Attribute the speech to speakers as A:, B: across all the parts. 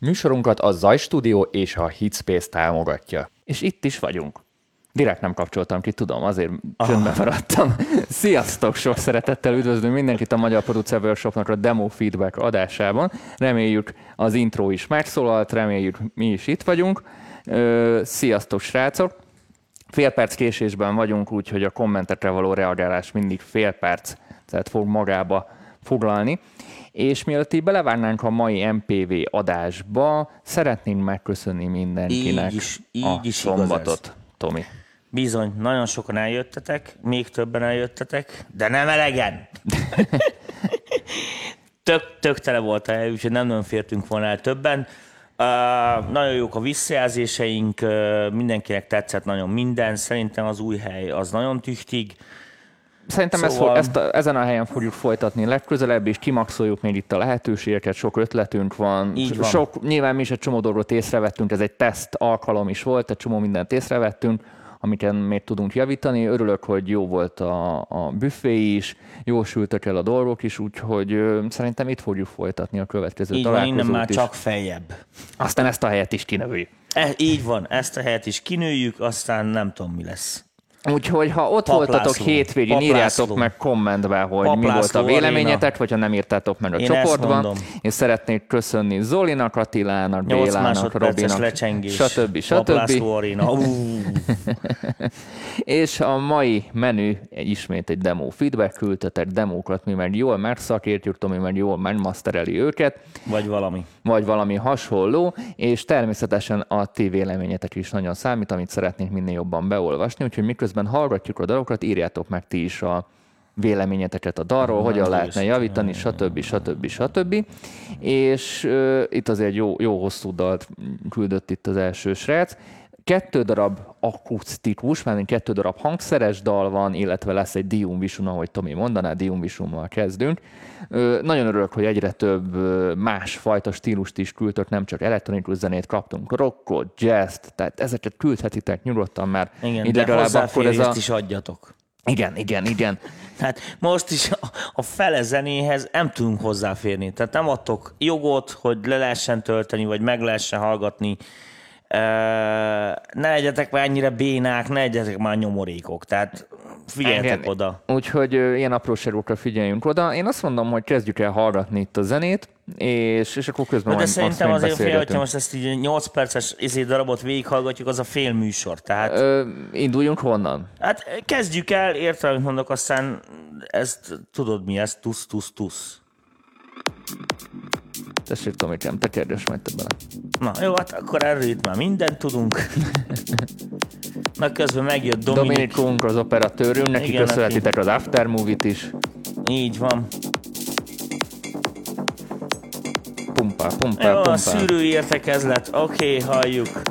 A: Műsorunkat a Zaj Studio és a Hitspace támogatja. És itt is vagyunk. Direkt nem kapcsoltam ki, tudom, azért csöndben maradtam. Sziasztok, sok szeretettel üdvözlünk mindenkit a Magyar Producer Workshopnak a demo feedback adásában. Reméljük az intro is megszólalt, reméljük mi is itt vagyunk. Sziasztok, srácok! Fél perc késésben vagyunk, úgyhogy a kommentekre való reagálás mindig fél perc tehát fog magába foglalni. És mielőtt így belevágnánk a mai MPV adásba, szeretnénk megköszönni mindenkinek
B: Így is- így
A: a
B: is
A: szombatot. Tomi.
B: Bizony, nagyon sokan eljöttetek, még többen eljöttetek, de nem elegen. tök, tök tele volt a hely, úgyhogy nem nagyon fértünk volna el többen. Uh, nagyon jók a visszajelzéseink, uh, mindenkinek tetszett nagyon minden, szerintem az új hely az nagyon tüchtig.
A: Szerintem ezt,
B: Szóval-
A: fog, ezt a, ezen a helyen fogjuk folytatni legközelebb, és kimaxoljuk még itt a lehetőségeket, sok ötletünk van.
B: Így van.
A: Sok, nyilván mi is egy csomó dolgot észrevettünk, ez egy teszt alkalom is volt, egy csomó mindent észrevettünk, amiken még tudunk javítani. Örülök, hogy jó volt a, a büfé is, jól sültek el a dolgok is, úgyhogy ö, szerintem itt fogjuk folytatni a következő
B: Így van,
A: találkozót
B: innen már
A: is.
B: csak feljebb.
A: Aztán ezt a helyet is kinövüljük.
B: E, így van, ezt a helyet is kinőjük, aztán nem tudom, mi lesz.
A: Úgyhogy ha ott
B: Pap
A: voltatok
B: László.
A: hétvégén,
B: Pap
A: írjátok
B: László.
A: meg kommentbe, hogy
B: Pap
A: mi volt a véleményetek, vagy ha nem írtátok meg a
B: Én
A: csoportban. És szeretnék köszönni Zolinak, Attilának, Bélának, Robinak,
B: lecsengés.
A: stb.
B: Pap
A: stb.
B: László Arena.
A: És a mai menü egy ismét egy demo feedback, küldtetek demókat, mi meg jól megszakértjük, Tomi meg jól megmasztereli őket,
B: vagy valami.
A: vagy valami hasonló, és természetesen a ti véleményetek is nagyon számít, amit szeretnénk minél jobban beolvasni, úgyhogy miközben hallgatjuk a dalokat, írjátok meg ti is a véleményeteket a dalról, hogyan
B: jó
A: lehetne javítani, stb. stb. stb. És uh, itt azért jó, jó hosszú dalt küldött itt az első srác. Kettő darab akusztikus, mármint kettő darab hangszeres dal van, illetve lesz egy Dium Visun, ahogy Tomi mondaná, Dium Visummal kezdünk. Ö, nagyon örülök, hogy egyre több másfajta stílust is küldtök, nem csak elektronikus zenét kaptunk, rockot, jazz tehát ezeket küldhetitek nyugodtan, mert
B: Igen,
A: így legalább akkor ez a...
B: is adjatok.
A: Igen, igen, igen.
B: Hát most is a- a fele zenéhez nem tudunk hozzáférni. Tehát nem adtok jogot, hogy le lehessen tölteni, vagy meg lehessen hallgatni. Ne legyetek már ennyire bénák, ne legyetek már nyomorékok. Tehát figyeljetek
A: Igen.
B: oda.
A: Úgyhogy ilyen apróságokra figyeljünk oda. Én azt mondom, hogy kezdjük el hallgatni itt a zenét, és, és akkor közben
B: De
A: majd
B: szerintem azért fél, hogyha most ezt így 8 perces izé darabot végighallgatjuk, az a fél műsor. Tehát
A: Ö, induljunk honnan?
B: Hát kezdjük el, értem, amit mondok, aztán ezt tudod mi ez, tusz, tusz, tusz.
A: Tessék, Tomikám, te kérdés majd te bele.
B: Na jó, hát akkor erről itt már mindent tudunk. Na közben megjött Dominik.
A: Dominikunk, az operatőrünk, neki
B: Igen,
A: köszönhetitek az aftermovie-t is.
B: Így van.
A: Pumpá, pumpá,
B: Jó, a
A: pumpá.
B: szűrői értekezlet, oké, okay, halljuk.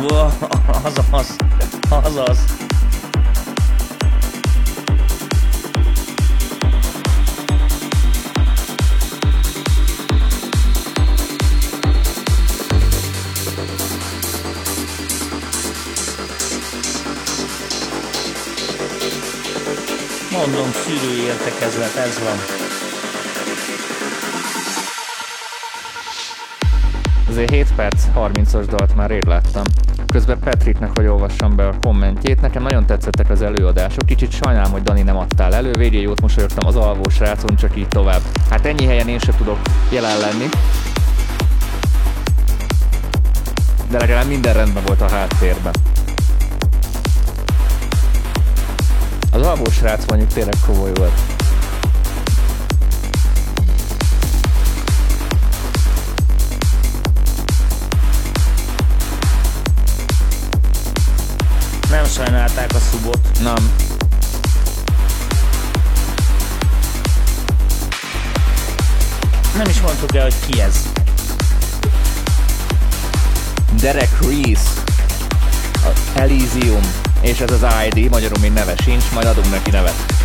B: Azaz, azaz. Mondom, szűrői értekezlet, ez van.
A: Azért 7 perc, 30-as dalt már rég láttam. Közben Patricknek, hogy olvassam be a kommentjét. Nekem nagyon tetszettek az előadások. Kicsit sajnálom, hogy Dani nem adtál elő. Végén jót mosolyogtam az alvó srácon, csak így tovább. Hát ennyi helyen én sem tudok jelen lenni. De legalább minden rendben volt a háttérben. Az alvó srác mondjuk tényleg komoly volt.
B: Sajnálták a szubot.
A: Nem.
B: Nem is mondtuk el, hogy ki ez.
A: Derek Reese, a Elysium, és ez az ID, magyarul még neve sincs, majd adunk neki nevet.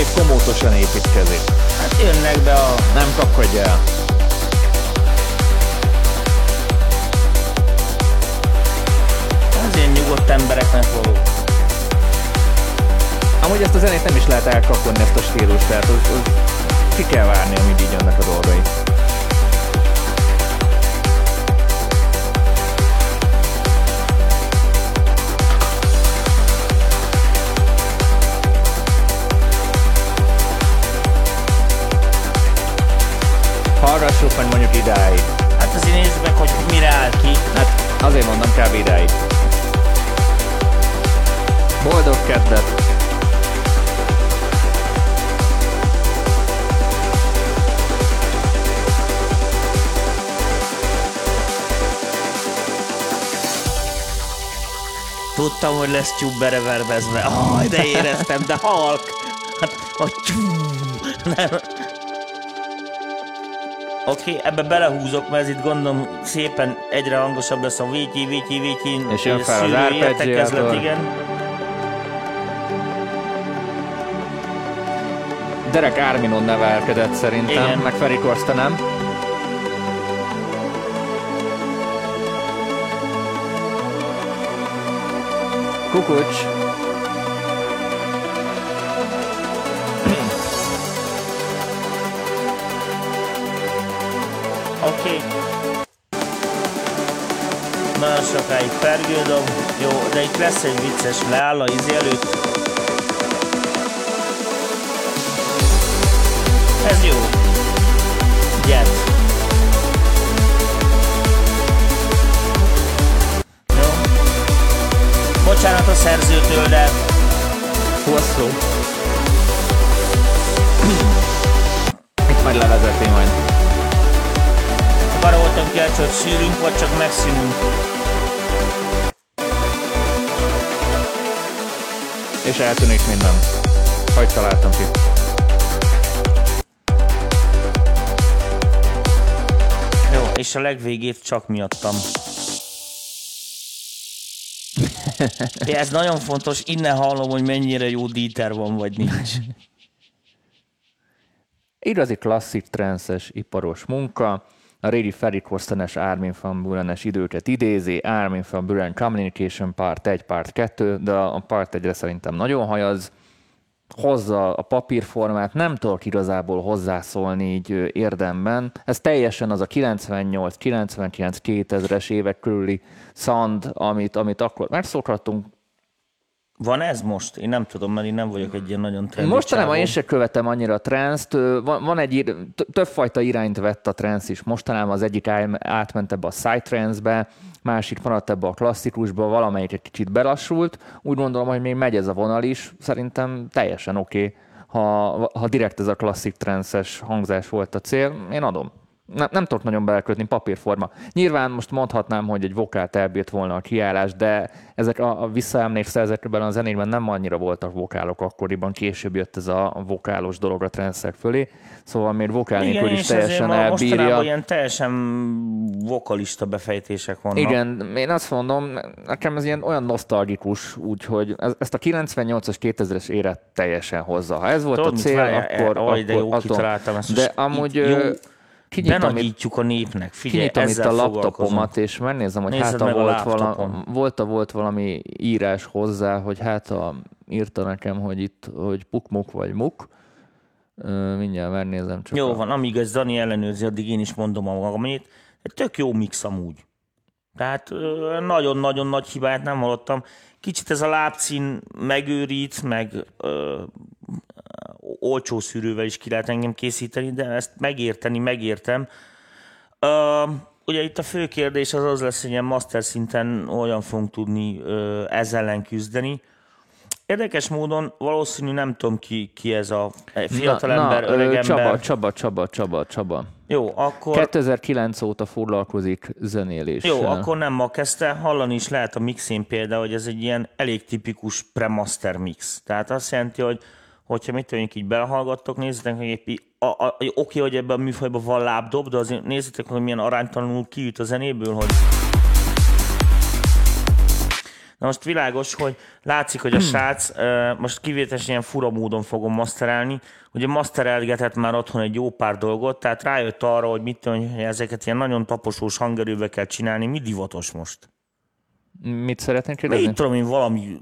A: Szép komótosan építkezik.
B: Hát jönnek be a...
A: Nem kapkodj el.
B: Az ilyen nyugodt embereknek való.
A: Amúgy ezt a zenét nem is lehet elkapkodni ezt a stílust, tehát az, az ki kell várni, amíg így jönnek a dolgai. Meg mondjuk idáig.
B: Hát azért nézzük meg, hogy mire áll ki.
A: Hát azért mondom kb. idáig. Boldog kedvet!
B: Tudtam, hogy lesz tyúb bereverbezve. Ah, de éreztem, de halk! Hát, a Nem. Oké, okay, ebbe belehúzok, mert ez itt gondolom szépen egyre hangosabb lesz a vítyi, vítyi, vítyi.
A: És jön fel az arpeggiától.
B: igen.
A: Derek Arminon nevelkedett szerintem,
B: Igen.
A: meg Ferry Korsta nem. Kukucs.
B: Sokáig pergődöm. Jó, de itt lesz egy vicces leáll a izé előtt. Ez jó. Jet. Jó. Bocsánat a szerzőtől, de
A: Hosszú. Itt majd levezeti majd.
B: arra voltam kíváncsi, hogy sűrünk, vagy csak megszűnünk.
A: És eltűnik minden. Hogy találtam ki?
B: Jó, és a legvégét csak miattam. Ja, ez nagyon fontos, innen hallom, hogy mennyire jó díter van, vagy nincs.
A: Igazi klasszik trances iparos munka. A régi Ferry Corstenes Armin van Burenes időket idézi, Armin van Buren Communication Part 1, Part 2, de a Part 1-re szerintem nagyon hajaz. Hozza a papírformát, nem tudok igazából hozzászólni így érdemben. Ez teljesen az a 98, 99, 2000-es évek körüli sound, amit, amit akkor megszokhattunk,
B: Van ez most? Én nem tudom, mert én nem vagyok egy ilyen nagyon trendi
A: Mostanában én se követem annyira a trance van, van egy, többfajta irányt vett a trance is. Mostanában az egyik átment ebbe a psytrance-be, másik maradt ebbe a klasszikusba, valamelyik egy kicsit belassult. Úgy gondolom, hogy még megy ez a vonal is, szerintem teljesen oké, okay, ha, ha direkt ez a klasszik trances hangzás volt a cél, én adom. Nem, nem tudok nagyon belekötni, papírforma. Nyilván most mondhatnám, hogy egy vokált elbírt volna a kiállás, de ezek a, a visszaemlékszel, ezekben a zenében nem annyira voltak vokálok akkoriban, később jött ez a vokálos dolog a transzek fölé, szóval még vokál nélkül is teljesen elbírja.
B: ilyen teljesen vokalista befejtések vannak.
A: Igen, én azt mondom, nekem ez ilyen olyan nosztalgikus, úgyhogy ez, ezt a 98-as, 2000-es éret teljesen hozza. Ha ez volt
B: Tudod,
A: a cél,
B: várjál?
A: akkor,
B: Aj, de jó
A: akkor. De amúgy
B: jó,
A: kinyitom
B: Benagyítjuk a népnek. Figyelj,
A: kinyitom itt a laptopomat, és megnézem, hogy hát volt, vala, volt, volt valami írás hozzá, hogy hát a, írta nekem, hogy itt, hogy pukmuk vagy muk. Mindjárt megnézem csak.
B: Jó
A: a,
B: van, amíg ez Dani ellenőrzi, addig én is mondom a magamét. Tök jó mix amúgy. Tehát nagyon-nagyon nagy hibát nem hallottam. Kicsit ez a lábcín megőrít, meg ö, olcsó szűrővel is ki lehet engem készíteni, de ezt megérteni, megértem. Ö, ugye itt a fő kérdés az az lesz, hogy ilyen master szinten olyan fogunk tudni ö, ezzel ellen küzdeni. Érdekes módon valószínű nem tudom ki, ki ez a fiatalember,
A: ö,
B: öregember.
A: Csaba, Csaba, Csaba, Csaba, Csaba.
B: Jó, akkor,
A: 2009 óta foglalkozik zenéléssel.
B: jó, akkor nem ma kezdte, hallani is lehet a mixén például, hogy ez egy ilyen elég tipikus pre-master mix. Tehát azt jelenti, hogy hogyha mit tudjuk így belehallgattok, nézzétek, hogy épp í- a, a, oké, hogy ebben a műfajban van lábdob, de azért nézzétek, hogy milyen aránytalanul kiüt a zenéből, hogy Na most világos, hogy látszik, hogy a srác, most kivételesen ilyen fura módon fogom masterelni, ugye masterelgetett már otthon egy jó pár dolgot, tehát rájött arra, hogy mit tudom, hogy ezeket ilyen nagyon taposós hangerőbe kell csinálni, mi divatos most?
A: Mit szeretnél
B: Mit
A: kérdezni?
B: tudom én, valami,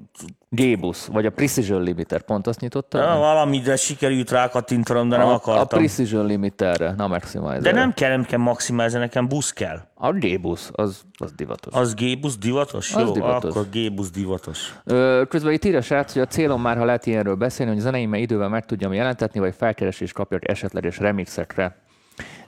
A: G-busz, vagy a Precision Limiter, pont azt nyitottad?
B: ah, valamire sikerült rákattintanom, de nem
A: a, a
B: akartam.
A: Precision Limiterre, na Maximizer.
B: De nem kell, nem kell maximálni, nekem busz kell.
A: A G-busz, az, az divatos.
B: Az G-busz divatos?
A: Az
B: Jó,
A: divatos.
B: akkor G-busz divatos.
A: Ö, közben itt írja a srác, hogy a célom már, ha lehet ilyenről beszélni, hogy a zeneimmel idővel meg tudjam jelentetni, vagy felkeresést kapjak esetleges remixekre.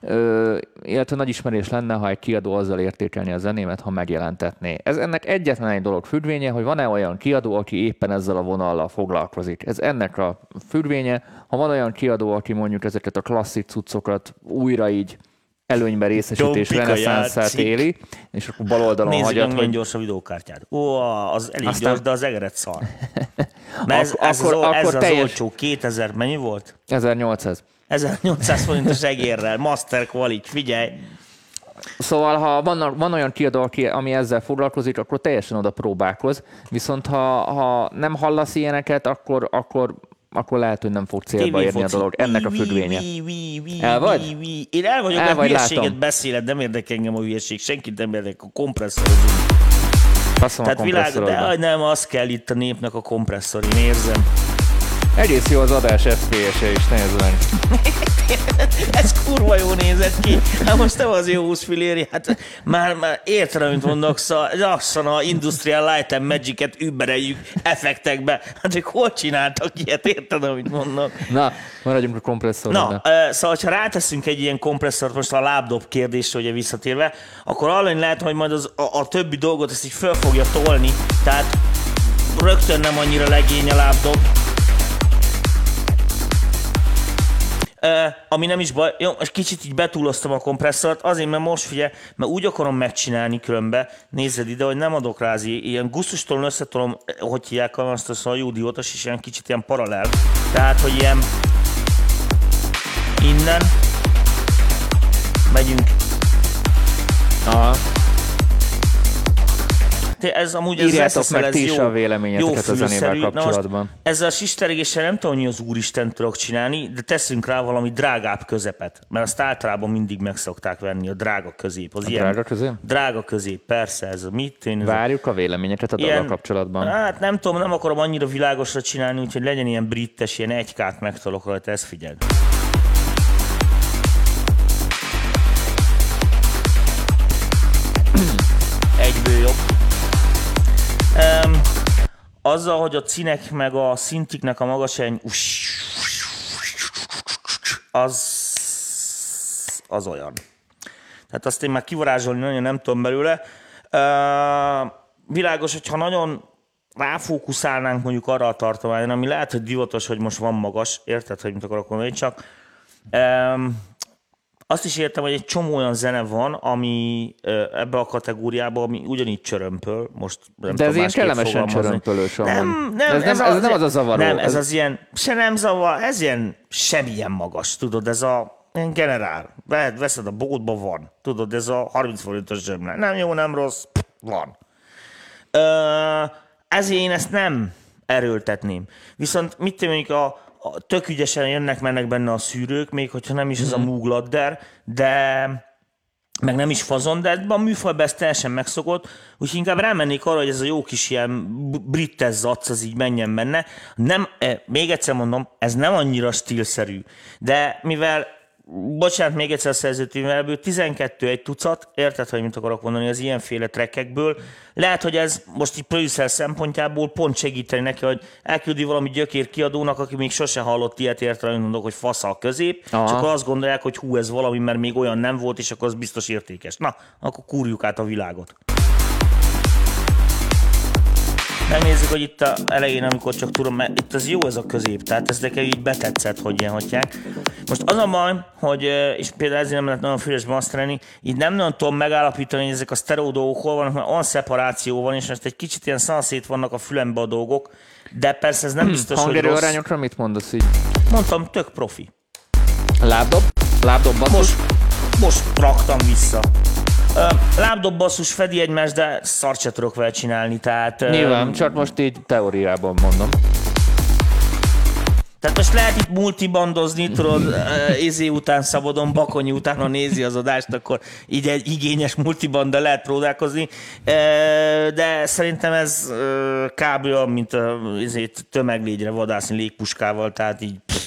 A: Ö, illetve nagy ismerés lenne, ha egy kiadó azzal értékelni a zenémet, ha megjelentetné. Ez ennek egyetlen egy dolog függvénye, hogy van-e olyan kiadó, aki éppen ezzel a vonallal foglalkozik. Ez ennek a függvénye. Ha van olyan kiadó, aki mondjuk ezeket a klasszik cuccokat újra így előnyben részesítés reneszánszát éli, és akkor bal oldalon
B: Nézzük
A: hagyat,
B: milyen
A: hogy
B: gyors a videókártyád. Ó, az elég
A: Aztán-
B: gyors, de az egeret szar. Mert ez,
A: Ak-
B: ez,
A: akkor-
B: az, ez
A: akkor
B: az
A: teljes-
B: olcsó 2000, mennyi volt?
A: 1800.
B: 1800 forintos egérrel, Master Quality, figyelj.
A: Szóval, ha van, van olyan kiadó, aki, ami ezzel foglalkozik, akkor teljesen oda próbálkoz. Viszont ha, ha nem hallasz ilyeneket, akkor, akkor, akkor lehet, hogy nem fog célba érni a
B: TV-foci.
A: dolog. Ennek a függvénye. El vagy?
B: Én el vagyok,
A: El vagy,
B: hülyeséget
A: látom.
B: beszéled, nem érdekel engem a hülyeség, senkit nem érdekel, a kompresszor.
A: Faszom a
B: Tehát világ, de nem, az kell itt a népnek a kompresszor, én érzem.
A: Egész jó az adás FPS-e is, nézd meg.
B: Ez kurva jó nézett ki. Hát most nem az jó 20 filléri, hát már, már érted, amit mondok, szóval lassan a Industrial Light and Magic-et übereljük effektekbe. Hát ők hol csináltak ilyet, érted, amit mondok?
A: Na, maradjunk a kompresszornál.
B: Na, ö, szóval, ha ráteszünk egy ilyen kompresszort most a lábdob kérdésre, ugye visszatérve, akkor arra lehet, hogy majd az, a, a többi dolgot ezt így föl fogja tolni, tehát rögtön nem annyira legény a lábdob. Ami nem is baj, jó, most kicsit így betúloztam a kompresszort, azért, mert most figyelj, mert úgy akarom megcsinálni különbe, nézzed ide, hogy nem adok rá ilyen gusztustól összetolom, hogy hívják azt, a jó diótos, és ilyen kicsit ilyen paralel. Tehát, hogy ilyen innen megyünk.
A: Aha.
B: Te ez amúgy ez
A: Írjátok meg
B: ez
A: ti is
B: jó,
A: a véleményeteket
B: jó
A: a zenével.
B: Na most
A: kapcsolatban.
B: Ezzel a sistergéssel nem tudom, hogy az úristen tudok csinálni, de teszünk rá valami drágább közepet, mert azt általában mindig meg szokták venni, a drága közép. Az a ilyen,
A: drága közép?
B: Drága közép, persze, ez a mit én, ez
A: Várjuk a véleményeket a dologgal kapcsolatban.
B: Hát nem tudom, nem akarom annyira világosra csinálni, úgyhogy legyen ilyen brittes, ilyen egykát megtolok rajta, ezt figyeld. Azzal, hogy a cinek meg a szintiknek a magasány az az olyan. Tehát azt én már kivarázsolni nagyon nem tudom belőle. Uh, világos, hogyha nagyon ráfókuszálnánk mondjuk arra a tartományon, ami lehet, hogy divatos, hogy most van magas, érted, hogy mit akarok mondani, csak um, azt is értem, hogy egy csomó olyan zene van, ami ebbe a kategóriába, ami ugyanígy csörömpöl, most nem
A: De ez ilyen kellemesen csörömpölős amúgy.
B: Nem, nem,
A: Ez nem- ez nem az a zavaró.
B: Nem, ez,
A: Ez-
B: az ilyen, se nem zavar, ez ilyen semmilyen magas, tudod, ez a ilyen generál. Vehet, veszed a boltba, van. Tudod, ez a 30 forintos zsömle. Nem jó, nem rossz, pff, van. Ö, ezért én ezt nem erőltetném. Viszont mit tudom, mondjuk a, a tök ügyesen jönnek, mennek benne a szűrők, még hogyha nem is ez a múgladder, de meg nem is fazon, de a műfajban ez teljesen megszokott, úgyhogy inkább rámennék arra, hogy ez a jó kis ilyen b- brittes zac, az így menjen benne. Nem, eh, még egyszer mondom, ez nem annyira stílszerű, de mivel bocsánat, még egyszer a szerzőt, mivel ebből 12 egy tucat, érted, hogy mit akarok mondani az ilyenféle trekkekből, lehet, hogy ez most így producer szempontjából pont segíteni neki, hogy elküldi valami gyökér kiadónak, aki még sose hallott ilyet, hogy mondok, hogy fasza a közép,
A: Aha.
B: csak azt gondolják, hogy hú, ez valami, mert még olyan nem volt, és akkor az biztos értékes. Na, akkor kúrjuk át a világot. Megnézzük, hogy itt a elején, amikor csak tudom, mert itt az jó ez a közép, tehát ez nekem így betetszett, hogy ilyen hagyják. Most az a baj, hogy, és például ezért nem lehet nagyon füles masterelni, így nem nagyon tudom megállapítani, hogy ezek a sztereó dolgok hol vannak, mert olyan szeparáció van, és most egy kicsit ilyen szanszét vannak a fülembe a dolgok, de persze ez nem biztos, hogy
A: Hangerő
B: rossz.
A: arányokra mit mondasz így?
B: Mondtam, tök profi.
A: Lábdob? Lábdob basszus?
B: Most, most raktam vissza. Ö, Lábdobbasszus fedi egymást, de szart se tudok vele csinálni, tehát...
A: Nyilván, csak most így teóriában mondom.
B: Tehát most lehet itt multibandozni, tudod, uh, izé után szabadon, bakonyi után, ha nézi az adást, akkor így egy igényes multibanda lehet próbálkozni, de szerintem ez kb. olyan, mint a izé, tömeglégyre vadászni légpuskával, tehát így pff.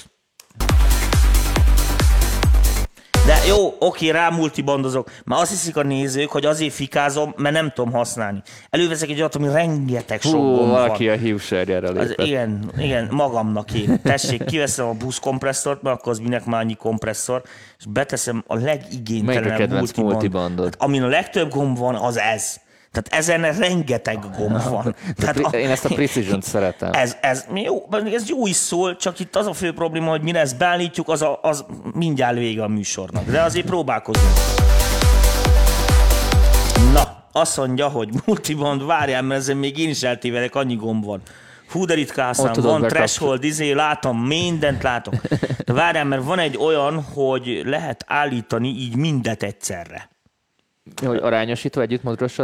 B: De jó, oké, rá multibandozok. Már azt hiszik a nézők, hogy azért fikázom, mert nem tudom használni. Előveszek egy olyat, ami rengeteg sok
A: Hú,
B: gomb van.
A: valaki a hívserjére
B: Az,
A: lépett.
B: igen, igen, magamnak én. Tessék, kiveszem a buszkompresszort, mert akkor az minek már annyi kompresszor, és beteszem a
A: a
B: legigénytelenebb multiband.
A: multibandod?
B: Hát, amin a legtöbb gomb van, az ez. Tehát ezen rengeteg gomb van. Tehát
A: Pri- Én ezt a precision szeretem.
B: ez, ez, jó, ez jó is szól, csak itt az a fő probléma, hogy mire ezt beállítjuk, az, a, az mindjárt vége a műsornak. De azért próbálkozunk. Na, azt mondja, hogy multiband, várjál, mert ezen még én is eltévedek, annyi gomb van. Fú, de
A: tudod
B: van threshold, izé, látom, mindent látok. De várjál, mert van egy olyan, hogy lehet állítani így mindet egyszerre.
A: Hogy arányosítva együtt mozgassa.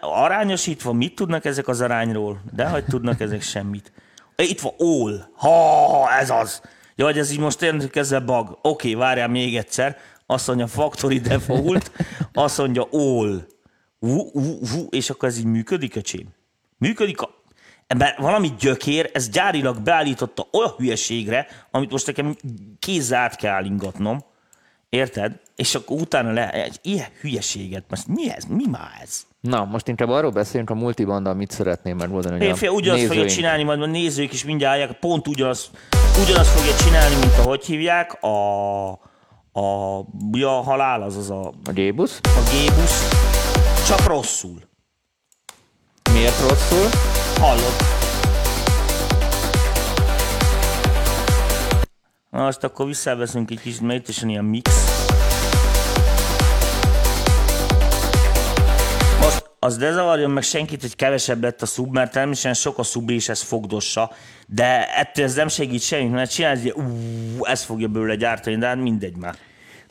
B: Arányosítva, mit tudnak ezek az arányról? De hogy tudnak ezek semmit. Itt van all. Ha, ez az. Ja, hogy ez így most tényleg ezzel bug. Oké, várjál még egyszer. Azt mondja factory default, azt mondja all. Vú, vú, vú, és akkor ez így működik, öcsém? Működik a... Ebben valami gyökér, ez gyárilag beállította olyan hülyeségre, amit most nekem kézzel át kell állingatnom. Érted? És akkor utána le, egy ilyen hülyeséget, most mi ez? Mi már ez?
A: Na, most inkább arról beszéljünk a multibanda, mit szeretném a
B: Félfél ugyanazt fogja
A: nézőink-
B: csinálni, majd a nézők is mindjárt állják, pont ugyanazt, ugyanazt fogja csinálni, mint ahogy hívják, a, a, ja, a halál, az az a,
A: A Gébusz?
B: a gébusz, csak rosszul.
A: Miért rosszul?
B: Hallod? Na, azt akkor visszaveszünk egy kicsit, mert itt is ilyen mix. Az ne zavarjon meg senkit, hogy kevesebb lett a szub, mert természetesen sok a szub és ez fogdossa, de ettől ez nem segít semmit, mert csinálni, hogy ú, ez fogja belőle gyártani, de hát mindegy már.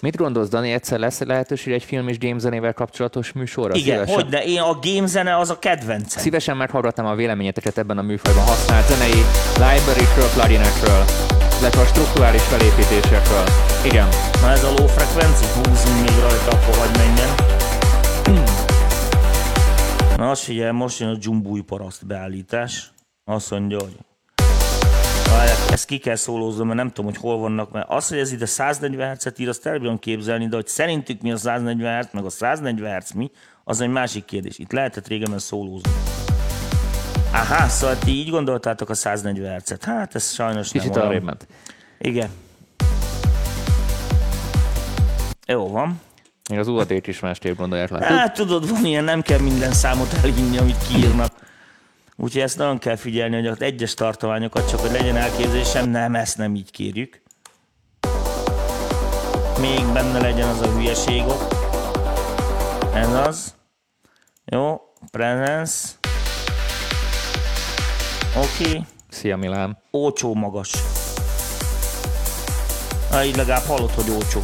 A: Mit gondolsz, Dani, egyszer lesz lehetőség egy film és game zenével kapcsolatos műsorra?
B: Igen,
A: Szívesen,
B: hogy de én a game zene az a kedvencem.
A: Szívesen meghallgatnám a véleményeteket ebben a műfajban használt zenei library-kről, pluginekről, illetve a strukturális felépítésekről. Igen.
B: Na ez a low frekvenci, húzzunk még rajta, akkor hagy menjen. Na azt figyelj, most jön a dzsumbúj paraszt beállítás. Azt mondja, hogy ezt ki kell szólóznom, mert nem tudom, hogy hol vannak, mert az, hogy ez ide 140 Hz-et ír, azt el bírom képzelni, de hogy szerintük mi a 140 Hz, meg a 140 Hz mi, az egy másik kérdés. Itt lehetett régen szólózni. Aha, szóval ti így gondoltátok a 140 Hz-et. Hát ez sajnos
A: Kicsit
B: nem olyan.
A: arrébb ment.
B: Igen. Jó van.
A: Még az UAD-t is másképp gondolják le.
B: Hát tudod, van ilyen, nem kell minden számot elhinni, amit kiírnak. Úgyhogy ezt nagyon kell figyelni, hogy az egyes tartományokat csak, hogy legyen elképzelésem, nem, ezt nem így kérjük. Még benne legyen az a hülyeség ott. Ez az. Jó, presence. Oké. Okay.
A: Szia Milán.
B: Olcsó magas. Na, így legalább hallod, hogy olcsó.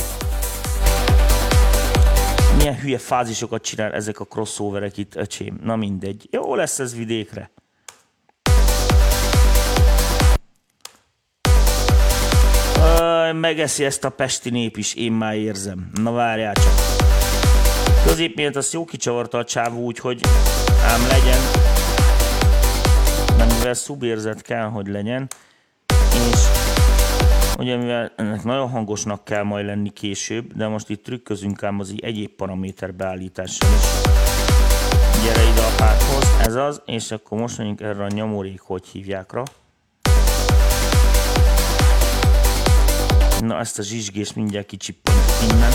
B: Milyen hülye fázisokat csinál ezek a crossoverek itt, öcsém. Na mindegy. Jó lesz ez vidékre. Megeszi ezt a pesti nép is, én már érzem. Na várjál csak. Középményt azt jó kicsavarta a csávó, úgyhogy ám legyen. Mert mivel szubérzet kell, hogy legyen, és ugye mivel ennek nagyon hangosnak kell majd lenni később, de most itt trükközünk ám az egyéb paraméter beállítással is. Gyere ide a párthoz, ez az, és akkor most mondjuk erre a nyomorék, hogy hívják rá. Na, ezt a zsizsgést mindjárt kicsippantjuk innen.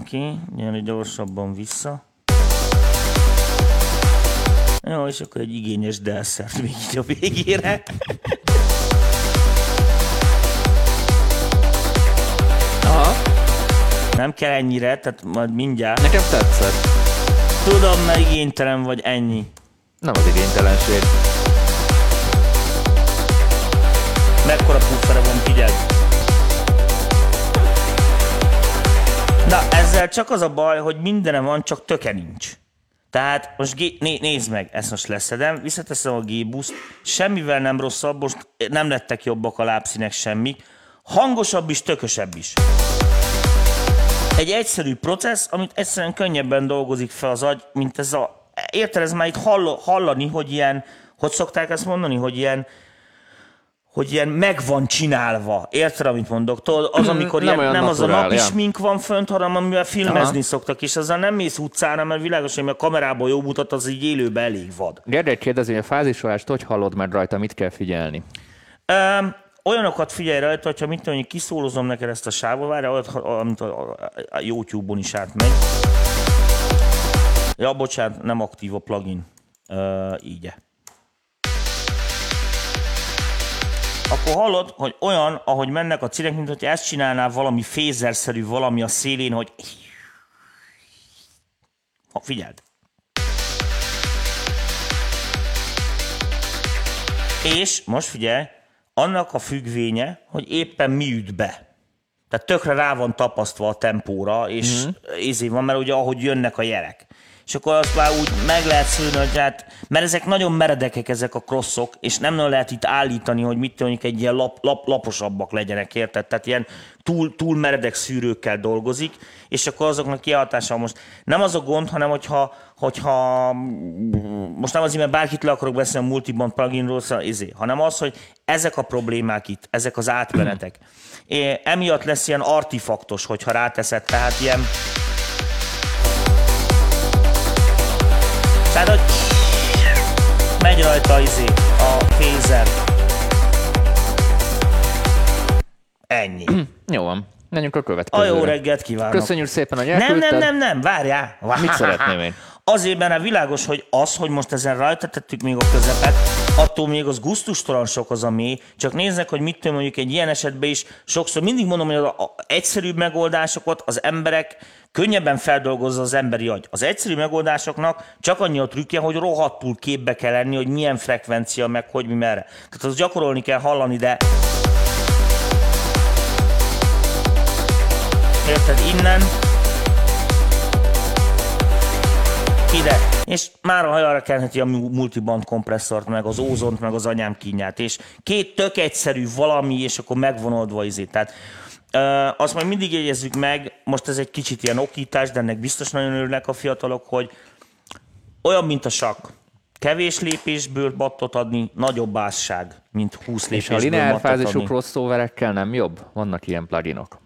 B: Oké, okay, gyere gyorsabban vissza. Jó, és akkor egy igényes delszert még így a végére. Nem kell ennyire, tehát majd mindjárt.
A: nekem tetszett.
B: Tudom, mert igénytelen vagy ennyi.
A: Nem az igénytelenség.
B: Mekkora puffere van, figyeld. Na, ezzel csak az a baj, hogy mindenem van, csak töke nincs. Tehát most gé- né- nézd meg, ezt most leszedem, visszateszem a G-buszt, semmivel nem rosszabb, most nem lettek jobbak a lábszínek semmi, hangosabb is, tökösebb is. Egy egyszerű processz, amit egyszerűen könnyebben dolgozik fel az agy, mint ez a... Érted, ez már itt hall- hallani, hogy ilyen, hogy szokták ezt mondani, hogy ilyen, hogy ilyen meg van csinálva. Érted, amit mondok? Tudod, az, amikor
A: Nem
B: ilyen, nem az a napi
A: ja.
B: smink van fönt, hanem amivel filmezni
A: Aha.
B: szoktak, és azzal nem mész utcára, mert világos, hogy a kamerából jó mutat, az így élőben elég vad.
A: Gergely kérdezi, hogy a fázisolást hogy hallod meg rajta, mit kell figyelni?
B: Um, olyanokat figyelj rajta, hogyha mit tudom, hogy kiszólozom neked ezt a sávot, várj, amit a, a, YouTube-on is átmegy. Ja, bocsánat, nem aktív a plugin. Uh, így. Akkor hallod, hogy olyan, ahogy mennek a cinek, mint hogy ezt csinálnál valami fézerszerű valami a szélén, hogy ha, figyeld. És most figyelj, annak a függvénye, hogy éppen mi üt be. Tehát tökre rá van tapasztva a tempóra, és mm-hmm. ezért van, mert ugye ahogy jönnek a jelek. És akkor azt már úgy meg lehet szülni, hogy hát, mert ezek nagyon meredekek ezek a crossok, és nem nagyon lehet itt állítani, hogy mit tudjuk, egy ilyen lap, lap, laposabbak legyenek, érted? Tehát ilyen túl, túl meredek szűrőkkel dolgozik, és akkor azoknak kihatása most nem az a gond, hanem hogyha, hogyha most nem azért, mert bárkit le akarok beszélni a multiband pluginról, szóval izé, hanem az, hogy ezek a problémák itt, ezek az átmenetek. É, emiatt lesz ilyen artifaktos, hogyha ráteszed, tehát ilyen Tehát, hogy megy rajta izé, a fézer. Ennyi.
A: Jó van. Menjünk a
B: A
A: következőre.
B: jó reggelt kívánok.
A: Köszönjük szépen, hogy
B: Nem,
A: elküldted.
B: nem, nem, nem, várjál.
A: Mit szeretném én?
B: Azért benne világos, hogy az, hogy most ezen rajta tettük még a közepet, attól még az gusztustalan sok az a mély, csak néznek, hogy mit tudom mondjuk egy ilyen esetben is, sokszor mindig mondom, hogy a, a egyszerűbb megoldásokat az emberek könnyebben feldolgozza az emberi agy. Az egyszerű megoldásoknak csak annyi a trükkje, hogy rohadtul képbe kell lenni, hogy milyen frekvencia, meg hogy mi merre. Tehát az gyakorolni kell hallani, de Érted? Innen ide. És már a hajára kenheti a mu- multiband kompresszort, meg az ózont, meg az anyám kínját. És két tök egyszerű valami, és akkor megvonodva izé. Tehát ö, azt majd mindig jegyezzük meg, most ez egy kicsit ilyen okítás, de ennek biztos nagyon örülnek a fiatalok, hogy olyan, mint a sakk. Kevés lépésből battot adni, nagyobb ásság, mint 20
A: És a
B: lépésből
A: lineár fázisú crossoverekkel nem jobb? Vannak ilyen pluginok.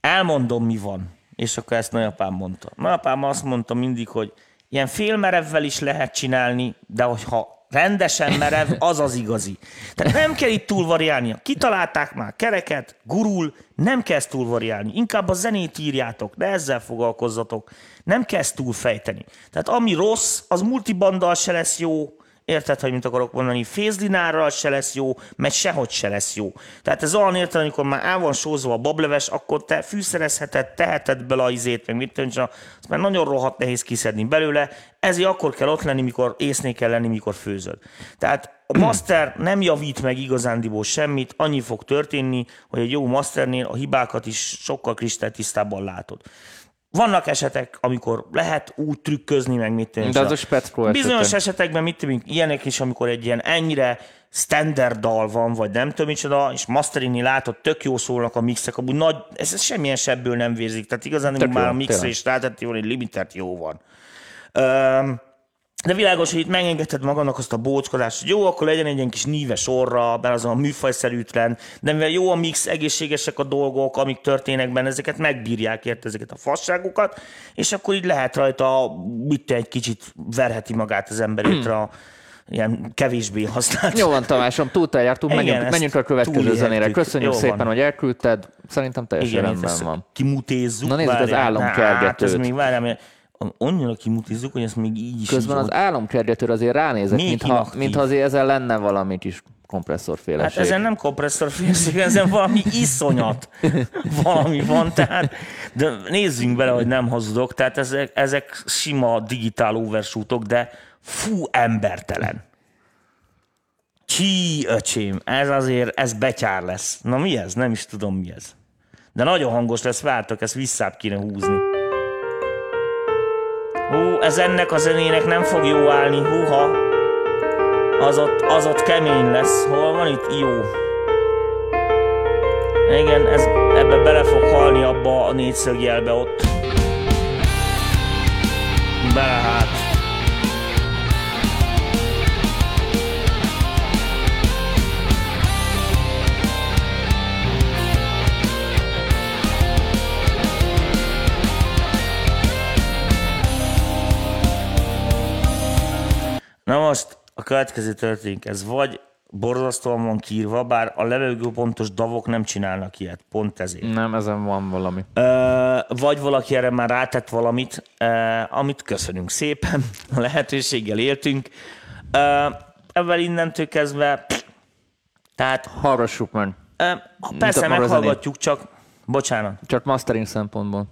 B: elmondom, mi van. És akkor ezt nagyapám mondta. Nagyapám azt mondta mindig, hogy ilyen félmerevvel is lehet csinálni, de hogyha rendesen merev, az az igazi. Tehát nem kell itt túlvariálnia. Kitalálták már kereket, gurul, nem kell túlvariálni. Inkább a zenét írjátok, de ezzel foglalkozzatok. Nem kell túlfejteni. Tehát ami rossz, az multibanddal se lesz jó, Érted, hogy mit akarok mondani? Fézlinárral se lesz jó, mert sehogy se lesz jó. Tehát ez olyan érted, amikor már el van sózva a bableves, akkor te fűszerezheted, teheted bele a izét, meg mit tudom, azt már nagyon rohadt nehéz kiszedni belőle, ezért akkor kell ott lenni, mikor észnél kell lenni, mikor főzöd. Tehát a master nem javít meg igazándiból semmit, annyi fog történni, hogy egy jó masternél a hibákat is sokkal kristálytisztábban látod. Vannak esetek, amikor lehet úgy trükközni, meg mit tudom,
A: De az
B: és
A: a esete.
B: Bizonyos esetekben mit tudom, ilyenek is, amikor egy ilyen ennyire standard dal van, vagy nem tudom micsoda, és masterini látod, tök jó szólnak a mixek, amúgy nagy, ez, ez semmilyen sebből nem vérzik, tehát igazán
A: Tök
B: már
A: jó,
B: a mixre
A: tényleg.
B: is rátettél, hogy limited jó van. Öm, de világos, hogy itt megengedted magadnak azt a bóckodást, hogy jó, akkor legyen egy ilyen kis níves orra, bár az a műfajszerűtlen, de mivel jó a mix, egészségesek a dolgok, amik történnek benne, ezeket megbírják érte ezeket a fasságokat, és akkor így lehet rajta, mit egy kicsit verheti magát az emberétre a ilyen kevésbé használt.
A: Jó van, Tamásom, túlteljártunk, menjünk, menjünk a következő zenére. Köszönjük
B: Jó
A: szépen,
B: van.
A: hogy elküldted. Szerintem teljesen
B: Igen,
A: rendben van.
B: kimutézzuk.
A: Na nézzük az
B: várjál.
A: álomkergetőt.
B: Hát ez még várjál, annyira kimutézzuk, hogy ezt még így is
A: Közben
B: így
A: az álomkergetőre azért ránézek, mintha, mintha azért ezzel lenne valami kis
B: Hát
A: kompresszorféleség.
B: ezen nem kompresszorfélség, ezen valami iszonyat valami van, tehát, de nézzünk bele, hogy nem hazudok, tehát ezek, ezek sima digitál overshootok, de fú, embertelen. Csí, öcsém, ez azért, ez betyár lesz. Na mi ez? Nem is tudom mi ez. De nagyon hangos lesz, vártok, ezt visszább kéne húzni. Hú, ez ennek a zenének nem fog jó állni, húha. Az ott, az ott kemény lesz. Hol van itt? Jó. Igen, ez, ebbe bele fog halni abba a négyszögjelbe ott. Bele hát. Következő történik. Ez vagy borzasztóan van kírva, bár a levegő pontos davok nem csinálnak ilyet, pont ezért.
A: Nem, ezen van valami.
B: Ö, vagy valaki erre már rátett valamit, ö, amit köszönünk szépen, a lehetőséggel éltünk. Ö, ebben innentől kezdve, tehát
A: Hallgassuk meg.
B: ö, persze meghallgatjuk, csak bocsánat.
A: Csak mastering szempontból.